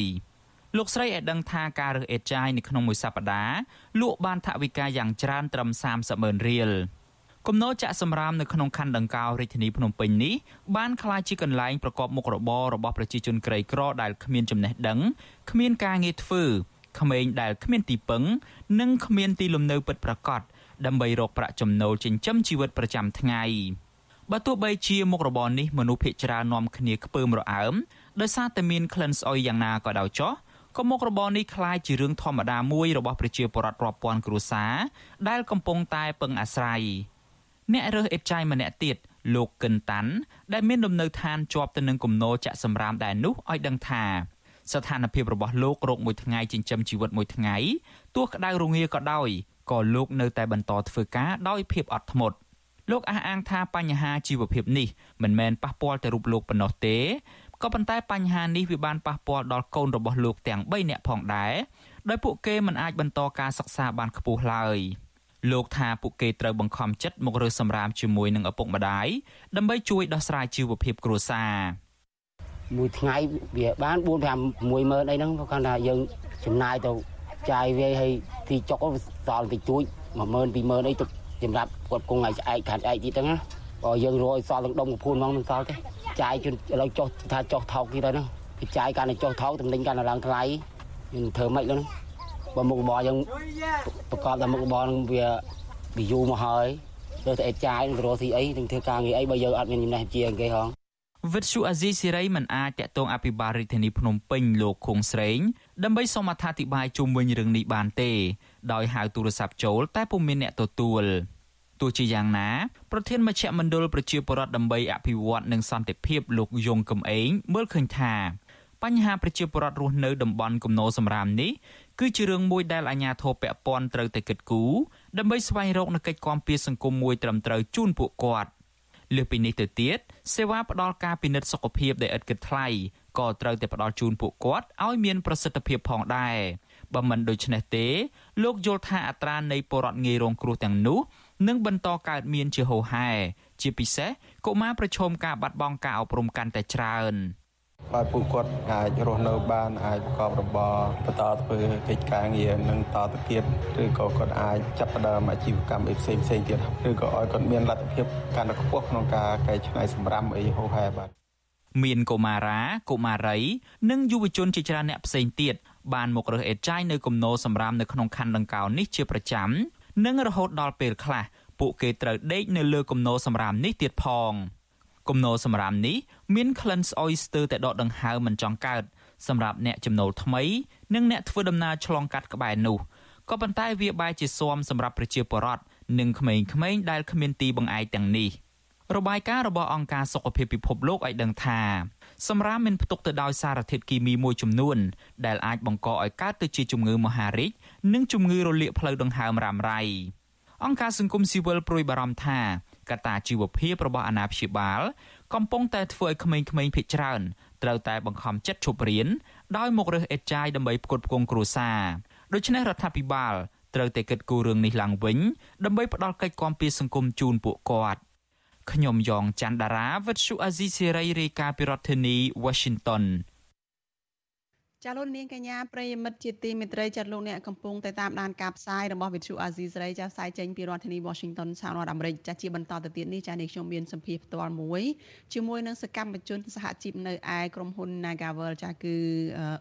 លោកស្រីឲ្យដឹងថាការរើសអេតចាយនៅក្នុងមួយសប្តាហ៍លក់បានថវិកាយ៉ាងច្រើនត្រឹម30ម៉ឺនរៀលគំនរចាក់សម្រាមនៅក្នុងខណ្ឌដង្កោរាជធានីភ្នំពេញនេះបានក្លាយជាកន្លែងប្រកបមុខរបររបស់ប្រជាជនក្រីក្រដែលគ្មានចំណេះដឹងគ្មានការងារធ្វើក្មេងដែលគ្មានទីពឹង និងគ្មានទីលំនៅពិតប្រាកដ ដើម្បីរកប្រាក់ចំណូលចិញ្ចឹមជីវិតប្រចាំថ្ងៃបើទោះបីជាមុខរបរនេះមនុស្សភាគច្រើននាំគ្នាខ្ពើមរអើមដោយសារតែមានក្លិនស្អុយយ៉ាងណាក៏ដោយចុះក៏មុខរបរនេះคล้ายជារឿងធម្មតាមួយរបស់ប្រជាពលរដ្ឋរាប់ពាន់គ្រួសារដែលកំពុងតែពឹងអាស្រ័យអ្នករើសអេតចៃម្នាក់ទៀតលោកកិនតាន់ដែលមានលំនៅឋានជាប់ទៅនឹងគំនរចាក់សម្រាមដែរនោះឲ្យដឹងថាស្ថានភាពរបស់លោករកមួយថ្ងៃចិញ្ចឹមជីវិតមួយថ្ងៃទោះក្តៅរងាក៏ដោយ ក៏លោកនៅតែបន្តធ្វើការដោយភាពអត់ធ្មត់លោកអះអាងថាបញ្ហាជីវភាពនេះមិនមែនប៉ះពាល់តែរូបលោកប៉ុណ្ណោះទេក៏ប៉ុន្តែបញ្ហានេះវាបានប៉ះពាល់ដល់កូនរបស់លោកទាំង3នាក់ផងដែរដោយពួកគេមិនអាចបន្តការសិក្សាបានខ្ពស់ឡើយលោកថាពួកគេត្រូវបង្ខំចិត្តមករើសសម្រាមជាមួយនឹងឪពុកម្ដាយដើម្បីជួយដោះស្រាយជីវភាពគ្រួសារមួយថ្ងៃវាបាន4 5 10000អីហ្នឹងគាត់ថាយើងចំណាយទៅ ចាយវាឲ្យទីចុកសល់តិចតួច10000 20000អីទៅសម្រាប់គាត់គង់ឲ្យឆ្អែកខាត់ឆ្អែកទៀតហ្នឹងបើយើងរយសល់ទាំងដុំកពួនហ្មងមិនសល់ទេចាយជន់ឥឡូវចុះថាចុះថោកទៀតហើយហ្នឹងពីចាយកាន់តែចុះថោកតំណែងកាន់តែឡើងថ្លៃយើងធ្វើម៉េចហ្នឹងបើមុខរបរយើងប្រកបតែមុខរបរនឹងវាវាយូរមកហើយទៅតែចាយនឹងរស់ទីអីនឹងធ្វើការងារអីបើយើងអត់មានចំណេះជាងគេហងវិទ្យុអាស៊ីសេរីមិនអាចតាក់ទងអភិបាលរាជធានីភ្នំពេញលោកខុងស្រេង ដើម្បីសូមអត្ថាធិប្បាយជុំវិញរឿងនេះបានទេ ដោយហៅទូរស័ព្ទចូល តែពុំមានអ្នកទទួលទោះជាយ៉ាងណាប្រធានមជ្ឈមណ្ឌលប្រជាពលរដ្ឋដើម្បីអភិវឌ្ឍនិងសន្តិភាពលោកយងកំឯងមើលឃើញថាបញ្ហាប្រជាពលរដ្ឋរស់នៅតំបន់គំនរសម្រាមនេះគឺជារឿងមួយដែលអាជ្ញាធរពាក់ព័ន្ធត្រូវតែគិតគូរដើម្បីស្វែងរកនូវកិច្ចគាំពារសង្គមមួយត្រឹមត្រូវជូនពួកគាត់លើសពីនេះទៅទៀតសេវាផ្ដល់ការពិនិត្យសុខភាពដែលឥតគិតថ្លៃក៏ត្រូវតែផ្ដល់ជូនពួកគាត់ឲ្យមានប្រសិទ្ធភាពផងដែរបើមិនដូច្នេះទេ លោកយល់ថាអត្រានៃពលរដ្ឋងាយរងគ្រោះទាំងនោះនឹងបន្តកើតមានជាហូរហែជាពិសេសកុមារប្រឈមការបាត់បង់ការអប់រំកាន់តែច្រើនបើពួកគាត់អាចរស់នៅបានអាចប្រកបរបរបន្តធ្វើកិច្ចការងារនឹងតទៅទៀតឬក៏គាត់អាចចាប់ផ្ដើមអាជីវកម្មអីផ្សេងផ្សេងទៀតឬក៏ឲ្យគាត់មានលទ្ធភាពកាន់តែខ្ពស់ក្នុងការកែច្នៃសម្រាមអីហូរហែបាទ មានកុមារាកុមារី និងយុវជនជាច្រើនអ្នកផ្សេងទៀតបានមករើសអេតចាយនៅគំនរសម្រាមនៅក្នុងខណ្ឌដង្កោនេះជាប្រចាំនិងរហូតដល់ពេលខ្លះពួកគេត្រូវដេកនៅលើគំនរសម្រាមនេះទៀតផងគំនរសម្រាមនេះមានក្លិនស្អុយស្ទើរតែដកដង្ហើមមិនចង់កើតសម្រាប់អ្នកចំណូលថ្មីនិងអ្នកធ្វើដំណើរឆ្លងកាត់ក្បែរនោះក៏ប៉ុន្តែវាបែរជាស៊ាំសម្រាប់ប្រជាពលរដ្ឋនិងក្មេងៗដែលគ្មានទីបង្អែកទាំងនេះ របាយការណ៍របស់អង្គការសុខភាពពិភពលោកឲ្យដឹងថាសម្រាមមានផ្ទុកទៅដោយសារធាតុគីមីមួយចំនួន ដែលអាចបង្កឲ្យកើតទៅជាជំងឺមហារីកនិងជំងឺរលាកផ្លូវដង្ហើមរ៉ាំរ៉ៃអង្គការសង្គមស៊ីវិលព្រួយបារម្ភថាកត្តាជីវភាពរបស់អាណាព្យាបាល កំពុងតែធ្វើឲ្យក្មេងៗភ័យច្រើនត្រូវតែបង្ខំចិត្តឈប់រៀនដោយមករើសអេតចាយដើម្បីផ្គត់ផ្គង់គ្រួសារដូច្នេះរដ្ឋាភិបាលត្រូវតែគិតគូររឿងនេះឡើងវិញដើម្បីផ្ដល់កិច្ចគាំពារសង្គមជូនពួកគាត់ ខ្ញុំយ៉ងច័ន្ទដារាវិទ្យុអាស៊ីសេរីរាយការណ៍ពីរដ្ឋធានី Washington ចាលោកនាងកញ្ញាប្រិយមិត្តជាទីមេត្រីចាលោកអ្នកកំពុងតែតាមដានការផ្សាយរបស់វិទ្យុអាស៊ីសេរីចាផ្សាយចេញពីរដ្ឋធានី Washington សហរដ្ឋអាមេរិកចាជាបន្តទៅទៀតនេះចានេះខ្ញុំមានសម្ភារផ្ទាល់មួយជាមួយនឹងសកម្មជនសហជីពនៅឯក្រុមហ៊ុន Nagavel ចាគឺ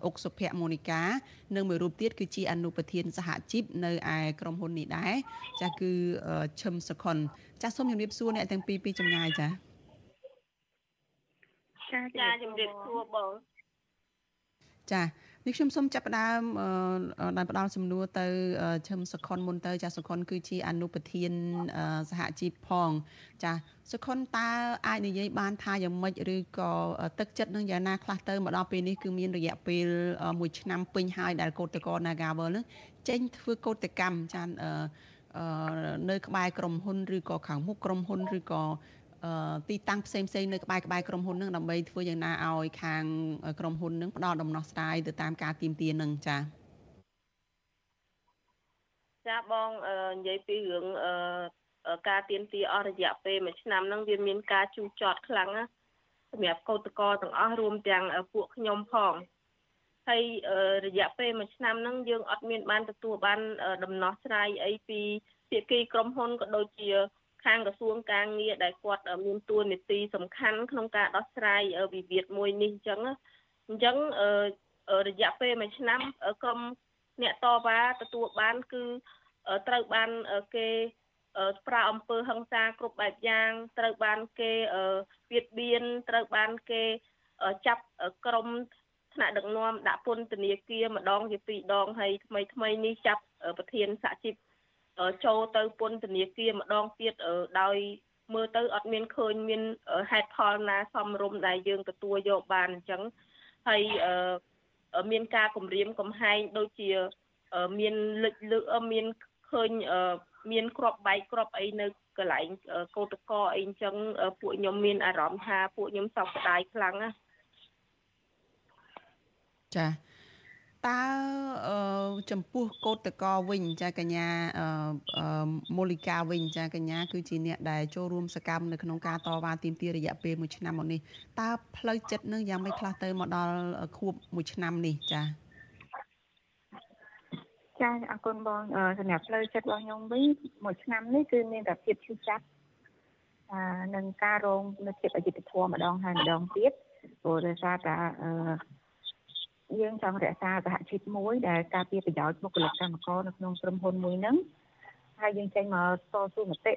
អុកសុភ័ក្រមូនីកានិងមួយរូបទៀតគឺជាអនុប្រធានសហជីពនៅឯក្រុមហ៊ុននេះដែរចាគឺឈឹមសុខុនចាសូមជម្រាបសួរអ្នកទាំងពីរពីចម្ងាយចាចាជម្រាបសួរបង ចានេះខ្ញុំសូមចាប់ផ្ដើមដោយផ្ដល់សំណួរទៅឈឹមសុខុនមុនទៅ ចាសុខុនគឺជាអនុប្រធានសហជីពផង ចាសុខុនតើអាចនិយាយបានថាយ៉ាងម៉េចឬក៏ទឹកចិត្តនឹងយ៉ាងណាខ្លះទៅមកដល់ពេលនេះគឺមានរយៈពេល1ឆ្នាំពេញហើយដែលកោតតក Nagavel នឹងចេញធ្វើកោតកម្មចានៅក្បែរក្រុមហ៊ុនឬក៏ខាងមុខក្រុមហ៊ុនឬក៏ ទីតាំងផ្សេងផ្សេងនៅក្បែរក្បែរក្រុមហ៊ុននឹងដើម្បីធ្វើយ៉ាងណាឲ្យខាងក្រុមហ៊ុននឹងផ្ដល់ដំណោះស្រាយទៅតាមការទៀមទានឹងចា៎ចាបងនិយាយពីរឿងការទៀមទាអស់រយៈពេលមួយឆ្នាំហ្នឹងវាមានការជូរចត់ខ្លាំងណាសម្រាប់កោតកោទាំងអស់រួមទាំងពួកខ្ញុំផងហើយរយៈពេលមួយឆ្នាំហ្នឹងយើងអត់មានបានទទួលបានដំណោះស្រាយអីពីភាគីក្រុមហ៊ុនក៏ដូចជា ខាងក្រសួងការងារដែលគាត់មានតួនាទីសំខាន់ក្នុងការដោះស្រាយវិវាទមួយនេះអញ្ចឹងអញ្ចឹងរយៈពេលមួយឆ្នាំក្រុមអ្នកតវ៉ាទទួលបានគឺត្រូវបានគេប្រើអំពើហិង្សាគ្រប់បែបយ៉ាងត្រូវបានគេពៀតបៀនត្រូវបានគេចាប់ក្រុមថ្នាក់ដឹកនាំដាក់ពន្ធនាគារម្ដងជាពីរដងហើយថ្មីថ្មីនេះចាប់ប្រធានសហជីព ចូលទៅពន្ធនាគារម្ដងទៀតដោយមើលទៅអត់មានឃើញមានហេតុផលណាសមរម្យដែលយើងទទួលយកបានអញ្ចឹងហើយមានការគម្រាមកំហែងដូចជាមានលិចលឺមានឃើញមានក្របបែកក្របអីនៅកន្លែងកោតកអីអញ្ចឹងពួកខ្ញុំមានអារម្មណ៍ថាពួកខ្ញុំសោកស្ដាយខ្លាំងណាចា តើចំពោះកោតកោវិញចាកញ្ញាមូលិកាវិញចាកញ្ញាគឺជាអ្នកដែលចូលរួមសកម្មនៅក្នុងការតវ៉ាទាមទាររយៈពេល1ឆ្នាំមកនេះតើផ្លូវចិត្តនឹងយ៉ាងម៉េចខ្លះទៅមកដល់ខួប1ឆ្នាំនេះចាចាអរគុណបងសម្រាប់ផ្លូវចិត្តរបស់ខ្ញុំវិញមួយឆ្នាំនេះគឺមានតែភាពឈឺចាប់អានឹងការរងនៅភាពអយុត្តិធម៌ម្ដងហើយម្ដងទៀតព្រោះដោយសារតែអឺ យើងចង់រក្សាសហជីពមួយដែលការពារប្រយោជន៍បុគ្គលិកកម្មករនៅក្នុងក្រុមហ៊ុនមួយហ្នឹងហើយយើងចេញមកតស៊ូមតិ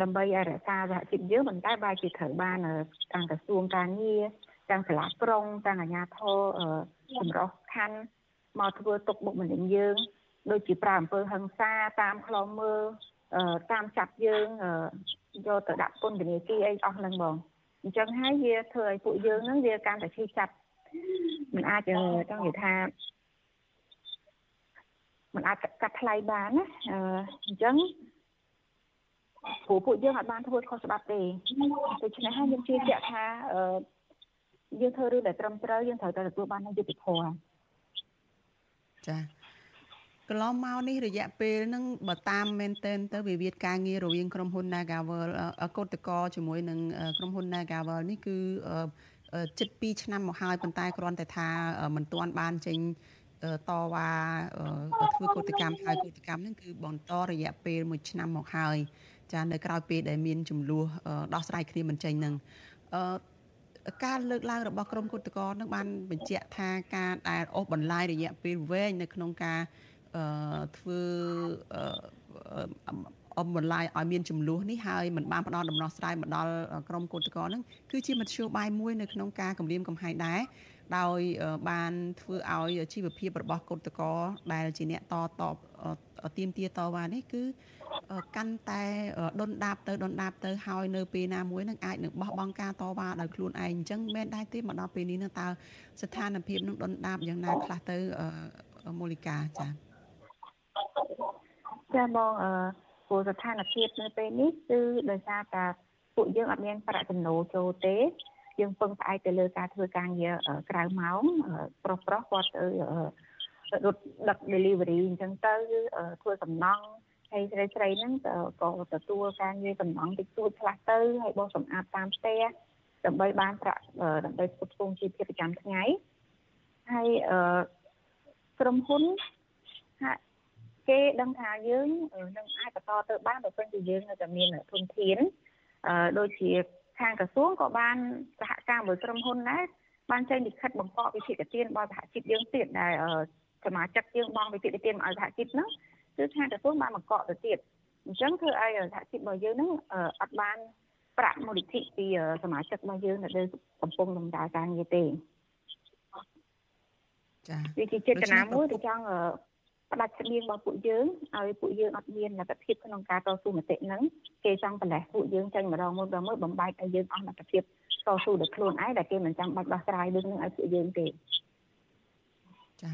ដើម្បីឲ្យរក្សាសហជីពយើងប៉ុន្តែបែរជាត្រូវបានទាំងក្រសួងការងារទាំងសាលាក្រុងទាំងអាជ្ញាធរចម្រុះខណ្ឌមកធ្វើទុកបុកម្នេញយើង ដូចជាប្រើអំពើហិង្សាតាមខ្លងមើលតាមចាប់យើងយកទៅដាក់ពន្ធនាគារអីអស់ហ្នឹងបងអញ្ចឹងហើយវាធ្វើឲ្យពួកយើងហ្នឹងវាកាន់តែឈឺចាប់ มันអាចចង់និយាយថាมันអាចកាត់ថ្លៃបានណាអញ្ចឹងព្រោះពួកយើងអាចបានធ្វើខុសច្បាប់ទេដូច្នេះហើយខ្ញុំជឿជាក់ថាយើងធ្វើរឿងដែលត្រឹមត្រូវយើងត្រូវតែទទួលបាននូវយុត្តិធម៌ចាកន្លងមកនេះរយៈពេលហ្នឹងបើតាមមែនតែនទៅវិវាទការងាររវាងក្រុមហ៊ុន Nagavel កោតកោជាមួយនឹងក្រុមហ៊ុន Nagavel នេះគឺ ជិត2ឆ្នាំមកហើយប៉ុន្តែគ្រាន់តែថាមិនទាន់បានចេញតវ៉ាធ្វើកោតកម្មហើយកោតកម្មហ្នឹងគឺបន្តរយៈពេល1ឆ្នាំមកហើយចានៅក្រៅពេលដែលមានចំនួនដោះស្រាយគ្នាមិនចេញហ្នឹងអឺការលើកឡើងរបស់ក្រមគុតកោនឹងបានបញ្ជាក់ថាការដែលអូសបន្លាយរយៈពេលវែងនៅក្នុងការអឺធ្វើ អមបន្លាយឲ្យមានចំនួននេះហើយมันបានផ្ដល់ដំណោះស្រាយមកដល់ក្រមគឧតកោនឹងគឺជាមធ្យោបាយមួយនៅក្នុងការគម្រាមកំហែងដែរដោយបានធ្វើឲ្យជីវភាពរបស់គឧតកោដែលជាអ្នកតតទៀមទាតវ៉ានេះគឺកាន់តែដុនដាបទៅដុនដាបទៅហើយនៅពេលណាមួយនឹងអាចនឹងបោះបង់ការតវ៉ាដោយខ្លួនឯងអញ្ចឹងមិនដែរទេមកដល់ពេលនេះនឹងតើស្ថានភាពនឹងដុនដាបយ៉ាងណាខ្លះទៅមូលិកាចា៎ចាបងអឺ ព្រោះស្ថានភាពនៅពេលនេះគឺដោយសារតែពួកយើងអត់មានប្រាក់ចំណូលចូលទេយើងពឹងផ្អែកទៅលើការធ្វើការងារក្រៅម៉ោងប្រុសប្រុសគាត់ទៅរត់ដឹក delivery អញ្ចឹងទៅធ្វើសំណង់ហើយស្រីស្រីហ្នឹងក៏ទទួលការងារសំណង់តិចតួចខ្លះទៅហើយបោះសម្អាតតាមផ្ទះដើម្បីបានប្រាក់ដើម្បីផ្គត់ផ្គង់ជីវភាពប្រចាំថ្ងៃហើយក្រុមហ៊ុនហាក់ គេដឹងថាយើងនឹងអាចបន្តទៅបានបើសិនជាយើងនៅតែមានធនធានអឺដូចជាខាងក្រសួងក៏បានសហការមួយក្រុមហ៊ុនដែរបានចេញលិខិតបង្កក់វិធានទានរបស់សហជីពយើងទៀតដែលសមាជិកយើងបងវិធានទានមកឲ្យសហជីពហ្នឹងគឺខាងក្រសួងបានបង្កក់ទៅទៀតអញ្ចឹងធ្វើឲ្យសហជីពរបស់យើងហ្នឹងអត់បានប្រាក់មូលនិធិពីសមាជិករបស់យើងដែលកំពុងដំណើរការងារទេចាវាជាចេតនាមួយដែលចង់ ផ្ដាច់ស្បៀងរបស់ពួកយើងឲ្យពួកយើងអត់មានលទ្ធភាពក្នុងការតស៊ូមតិហ្នឹងគេចង់ប្រឡេះពួកយើងចេញម្ដងមួយម្ដងមួយបំបែកឲ្យយើងអស់លទ្ធភាពតស៊ូដោយខ្លួនឯងដែលគេមិនចាំបាច់ដោះស្រាយរឿងហ្នឹងឲ្យពួកយើងទេចា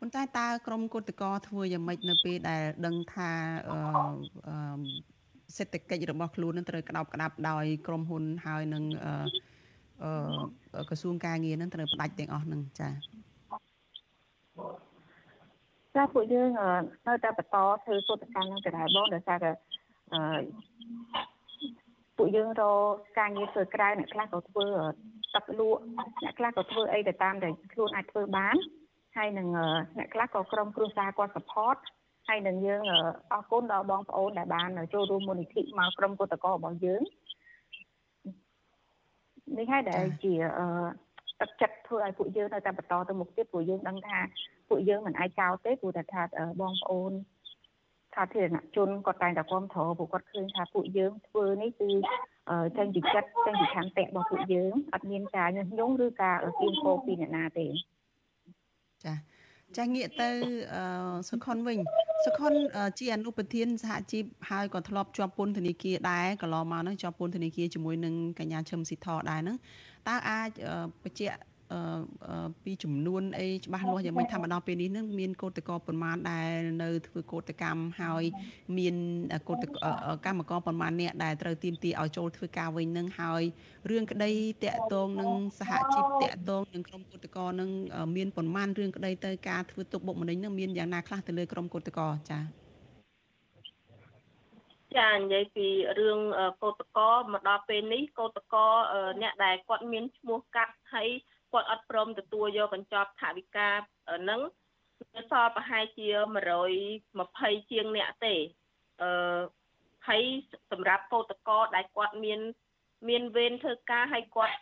ប៉ុន្តែតើក្រមគុតកោធ្វើយ៉ាងម៉េចនៅពេលដែលដឹងថាអឺសេដ្ឋកិច្ចរបស់ខ្លួននឹងត្រូវក្តោបក្តាប់ដោយក្រុមហ៊ុនហើយនឹងអឺក្រសួងការងារនឹងត្រូវផ្ដាច់ទាំងអស់នឹងចា៎ ចាពួកយើងនៅតែបន្តធ្វើកតកម្មនឹងដដែលបងដោយសារតែអឺពួកយើងរកការងារធ្វើក្រៅអ្នកខ្លះក៏ធ្វើទឹកលក់អ្នកខ្លះក៏ធ្វើអីទៅតាមដែលខ្លួនអាចធ្វើបានហើយនឹងអ្នកខ្លះក៏ក្រុមគ្រួសារគាត់ support ហើយនឹងយើងអរគុណដល់បងប្អូនដែលបានចូលរួមមូលនិធិមកក្រុមកតករបស់យើងនេះហើយដែលជាទឹកចិត្តធ្វើឲ្យពួកយើងនៅតែបន្តទៅមុខទៀតព្រោះយើងដឹងថា ពួកយើងមិនអាចចោលទេព្រោះតែថាបងប្អូនសាធារណជនគាត់តែងតែគ្រប់គ្រងពួកគាត់ឃើញថាពួកយើងធ្វើនេះគឺចេញពីចិត្តចេញពីខាងតេរបស់ពួកយើងអត់មានការញុះញង់ឬការគៀងគោពីអ្នកណាទេចាចាងាកទៅសុខុនវិញសុខុនជាអនុប្រធានសហជីពហើយក៏ធ្លាប់ជាប់ពន្ធនាគារដែរកន្លងមកហ្នឹងជាប់ពន្ធនាគារជាមួយនឹងកញ្ញាឈឹមស៊ីធដែរហ្នឹងតើអាចបញ្ជាក់ ពីចំនួនអីច្បាស់លាស់យ៉ាងម៉េចថាមកដល់ពេលនេះនឹងមានកោតក្រប្រមាណដែលនៅធ្វើកោតកម្មហើយ មានកោតកម្មករប្រមាណអ្នកដែលត្រូវទៀមទីឲ្យចូលធ្វើការវិញនឹងហើយរឿងក្តីតាក់ទងនឹងសហជីពតាក់ទងនឹងក្រុមកោតក្រនឹងមានប្រមាណរឿងក្តីទៅការធ្វើទុកបុកម្នេញនឹងមានយ៉ាងណាខ្លះទៅលើក្រុមកោតក្រចា៎ចានិយាយពីរឿងកោតកោមកដល់ពេលនេះកោតកោអ្នកដែលគាត់មានឈ្មោះកាត់ហើយ គាត់អត់ព្រមទទួលយកកញ្ចប់ថវិកាហ្នឹងនៅសល់ប្រហែលជា120ជាងអ្នកទេអឺហើយសម្រាប់កោតកោដែលគាត់មាន មានវេនធ្វើការឲ្យគាត់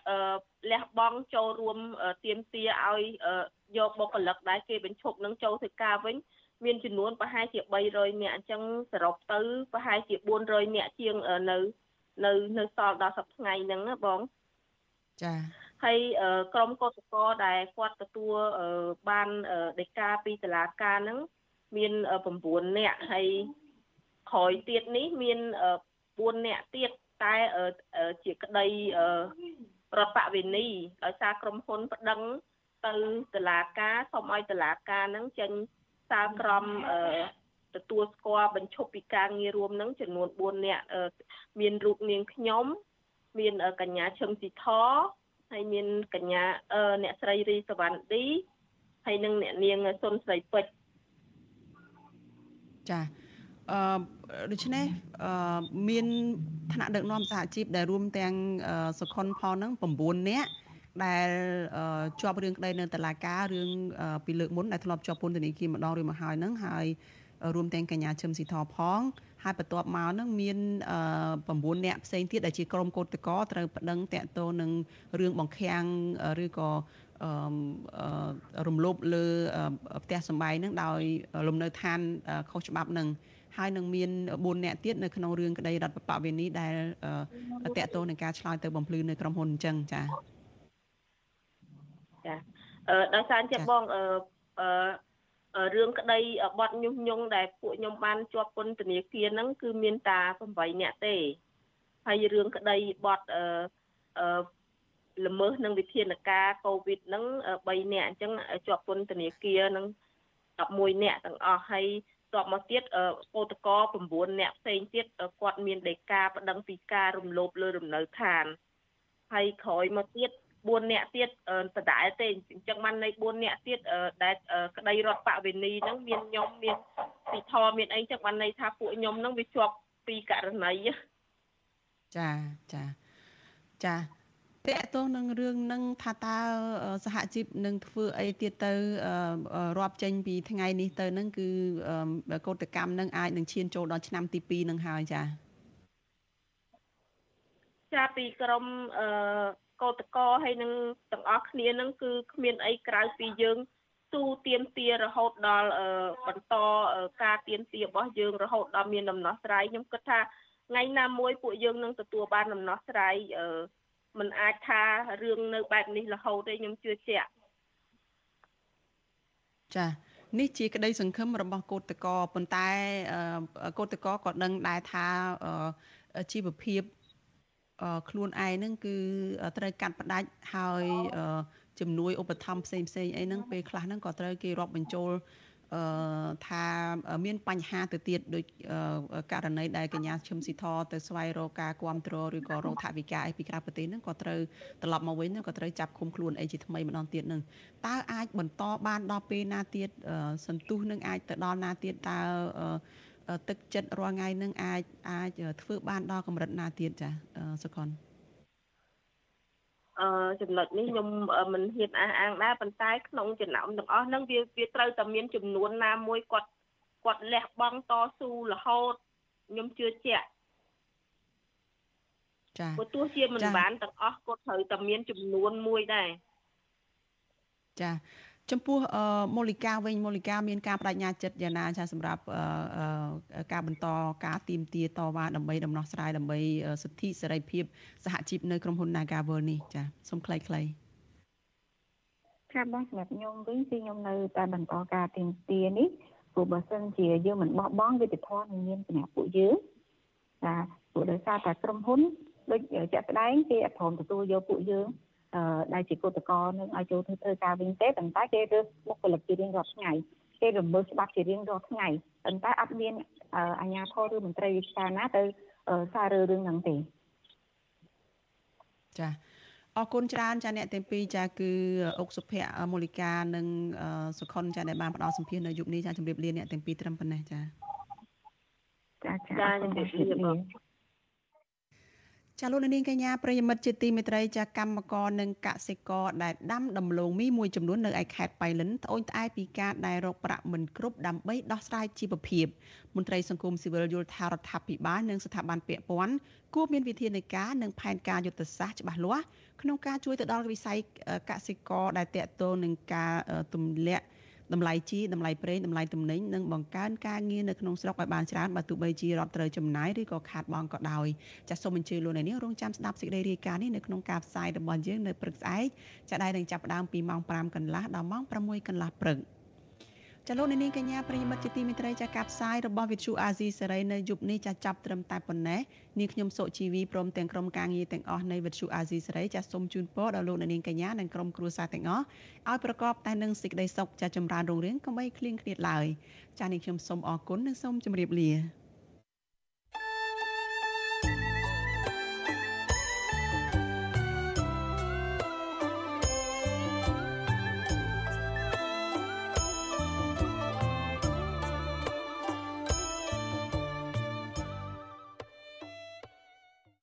លះបង់ចូលរួមទៀមទាឲ្យយកបុគ្គលិកដែលគេបញ្ឈប់នឹងចូលធ្វើការវិញមានចំនួនប្រហែលជា300នាក់អញ្ចឹងសរុបទៅប្រហែលជា400នាក់ជាងនៅ នៅនៅសល់ដល់សប្តាហ៍ថ្ងៃហ្នឹងណាបងចា ហើយក្រុមកោសកលដែលគាត់ទទួលបានដីកាពីតុលាការហ្នឹងមាន9នាក់ហើយក្រោយទៀតនេះមាន4នាក់ទៀតតែជាក្តីរដ្ឋបវេនីដោយសារក្រុមហ៊ុនប្តឹងទៅតុលាការសូមឲ្យតុលាការហ្នឹងចេញសារក្រមអឺទទួលស្គាល់បញ្ឈប់ពីការងាររួមនឹងចំនួន4នាក់មានរូបនាងខ្ញុំមានកញ្ញាឈឹមស៊ីធ ហើយមានកញ្ញាអ្នកស្រីរីសវណ្ណឌីហើយនិងអ្នកនាងសុនស្រីពេជ្រចាអឺដូច្នេះអឺមានថ្នាក់ដឹកនាំសហជីពដែលរួមទាំងសុខុនផលនឹង9នាក់ដែលជាប់រឿងក្តីនៅតុលាការរឿងពីលើកមុនដែលធ្លាប់ជាប់ពន្ធនាគារម្ដងឬមកហើយនឹងហើយរួមទាំងកញ្ញាឈឹមស៊ីធផង ហើយបន្ទាប់មកនឹងមាន9នាក់ផ្សេងទៀតដែលជាក្រុមកោតក្រត្រូវប្តឹងតាក់ទងនឹងរឿងបង្ខាំងឬក៏រំលោភលើផ្ទះសម្បែងនឹងដោយលំនៅឋានខុសច្បាប់នឹងហើយនឹងមាន4នាក់ទៀតនៅក្នុងរឿងក្តីរដ្ឋបពវេនីដែលតកតងនឹងការឆ្លើយទៅបំភ្លឺនៅក្រុមហ៊ុនអញ្ចឹងចាចាអឺដោយសារចិត្តបងអឺអឺ រឿងក្តីបត់ញុះញង់ដែលពួកខ្ញុំបានជាប់ពន្ធនាគារហ្នឹងគឺមានតា8នាក់ទេហើយរឿងក្តីបត់អឺអឺល្មើសនឹងវិធានការកូវីដហ្នឹង3នាក់អញ្ចឹងជាប់ពន្ធនាគារហ្នឹង11នាក់ទាំងអស់ហើយតបមកទៀតកោតក9នាក់ផ្សេងទៀតគាត់មានដីកាប្តឹងពីការរំលោភលើ រំនៅឋានហើយក្រោយមកទៀត 4នាក់ទៀតដដែលទេអញ្ចឹងបានន័យ4នាក់ទៀតដែលក្តីរដ្ឋបវេនីហ្នឹងមានខ្ញុំមានពីធរមានអីចឹងបានន័យថាពួកខ្ញុំហ្នឹងវាជាប់ពីករណីចាចាចាតកតងនឹងរឿងនឹងថាតើសហជីពនឹងធ្វើអីទៀតទៅរាប់ចេញពីថ្ងៃនេះទៅនឹងគឺកោតកម្មនឹងអាចនឹងឈានចូលដល់ឆ្នាំទី2នឹងហើយចាចាពីក្រមអឺ កោតកហើយនឹងទាំងអស់គ្នានឹងគឺគ្មានអីក្រៅពីយើងទូទៀមទារហូតដល់បន្តការទៀមទារបស់យើងរហូតដល់មានដំណោះស្រាយខ្ញុំគិតថាថ្ងៃណាមួយពួកយើងនឹងទទួលបានដំណោះស្រាយអឺมันអាចថារឿងនៅបែបនេះរហូតទេខ្ញុំជឿជាក់ចានេះជាក្តីសង្ឃឹមរបស់កោតកោប៉ុន្តែកោតកោក៏ដឹងដែរថាជីវភាព ខ្លួនឯងហ្នឹងគឺត្រូវកាត់ផ្ដាច់ហើយជំនួយឧបត្ថម្ភផ្សេងផ្សេងអីហ្នឹងពេលខ្លះហ្នឹងក៏ត្រូវគេរាប់បញ្ចូលអឺថាមានបញ្ហាទៅទៀតដូចករណីដែលកញ្ញាឈឹមស៊ីធទៅស្វែងរកការគ្រប់គ្រងឬក៏រកថវិកាអីពីក្រៅប្រទេសហ្នឹងក៏ត្រូវត្រឡប់មកវិញក៏ត្រូវចាប់ឃុំខ្លួនអីជាថ្មីម្ដងទៀតហ្នឹងតើអាចបន្តបានដល់ពេលណាទៀតសន្ទុះនឹងអាចទៅដល់ណាទៀតតើ ទឹកចិត្តរាល់ថ្ងៃនឹងអាចអាចធ្វើបានដល់កម្រិតណាទៀតចាសុខុនអឺចំណុចនេះខ្ញុំមិនហ៊ានអះអាងដែរប៉ុន្តែក្នុងចំណោមទាំងអស់ហ្នឹងវាវាត្រូវតែមានចំនួនណាមួយគាត់គាត់លះបង់តស៊ូរហូតខ្ញុំជឿជាក់ចាព្រោះទោះជាមិនបានទាំងអស់គាត់ត្រូវតែមានចំនួនមួយដែរចា ចំពោះមូលិកាវិញមូលិកាមានការបដិញ្ញាចិត្តយ៉ាងណាចាសម្រាប់ការបន្តការទៀមទាតវ៉ាដើម្បីដំណោះស្រាយដើម្បីសិទ្ធិសេរីភាពសហជីពនៅក្រុមហ៊ុន Nagavel នេះចាសូមខ្លីៗចាបងសម្រាប់ខ្ញុំវិញគឺខ្ញុំនៅតែបន្តការទៀមទានេះព្រោះបើសិនជាយើងមិនបោះបង់វិទ្យាធម៌នឹងមានសម្រាប់ពួកយើងចាព្រោះដោយសារតែក្រុមហ៊ុនដូចជាក់ស្ដែងគេអត់ព្រមទទួលយកពួកយើង ដែលជាគឧតកោនឹងឲ្យចូលធ្វើធ្វើការវិញទេប៉ុន្តែគេរើសបុគ្គលិកជារៀងរាល់ថ្ងៃគេរំលោភច្បាប់ជារៀងរាល់ថ្ងៃប៉ុន្តែអត់មានអាជ្ញាធរឬមន្ត្រីវិស្វណាទៅសាររើរឿងហ្នឹងទេចាអរគុណច្រើនចាអ្នកទាំងពីរចាគឺអុកសុភ័ក្រមូលិកានិងសុខុនចាដែលបានផ្ដល់សម្ភារនៅយុគនេះចាជម្រាបលាអ្នកទាំងពីរត្រឹមប៉ុណ្ណេះចាចាចាជម្រាបលា ចាលោកនាងកញ្ញាប្រិយមិត្តជាទីមេត្រីចាកម្មករនិងកសិករដែលដាំដំឡូងមីមួយចំនួននៅឯខេត្តបៃលិនត្អូញត្អែពីការដែលរកប្រាក់មិនគ្រប់ដើម្បីដោះស្រាយជីវភាពមន្ត្រីសង្គមស៊ីវិលយល់ថារដ្ឋាភិបាលនិងស្ថាប័នពាក់ព័ន្ធគួរមានវិធានការនិងផែនការយុទ្ធសាស្ត្រច្បាស់លាស់ក្នុងការជួយទៅដល់វិស័យកសិករដែលតាក់ទងនឹងការទម្លាក់ តម្លៃជីតម្លៃប្រេងតម្លៃទំនិញនិងបង្កើនការងារនៅក្នុងស្រុកឲ្យបានច្រើនបើទោះបីជារដ្ឋត្រូវចំណាយឬក៏ខាតបង់ក៏ដោយចាសសូមអញ្ជើញលោកអ្នកនាងរងចាំស្ដាប់សេចក្តីរាយការណ៍នេះនៅក្នុងការផ្សាយរបស់យើងនៅព្រឹកស្អែកចាដែលនឹងចាប់ផ្ដើមពីម៉ោង5កន្លះដល់ម៉ោង6កន្លះព្រឹក ចលនានាងកញ្ញាប្រិយមិត្តជាទីមេត្រីចាកាផ្សាយរបស់វិទ្យុអាស៊ីសេរីនៅយប់នេះចាចាប់ត្រឹមតែប៉ុណ្ណេះនាងខ្ញុំសុជីវីព្រមទាំងក្រុមការងារទាំងអស់នៃវិទ្យុអាស៊ីសេរីចាសូមជូនពរដល់លោកនាងកញ្ញានិងក្រុមគ្រួសារទាំងអស់ឲ្យប្រកបតែនឹងសេចក្តីសុខចាចម្រើនរុងរឿងកុំបីឃ្លៀងឃ្លាតឡើយចានាងខ្ញុំសូមអរគុណនិងសូមជម្រាបលា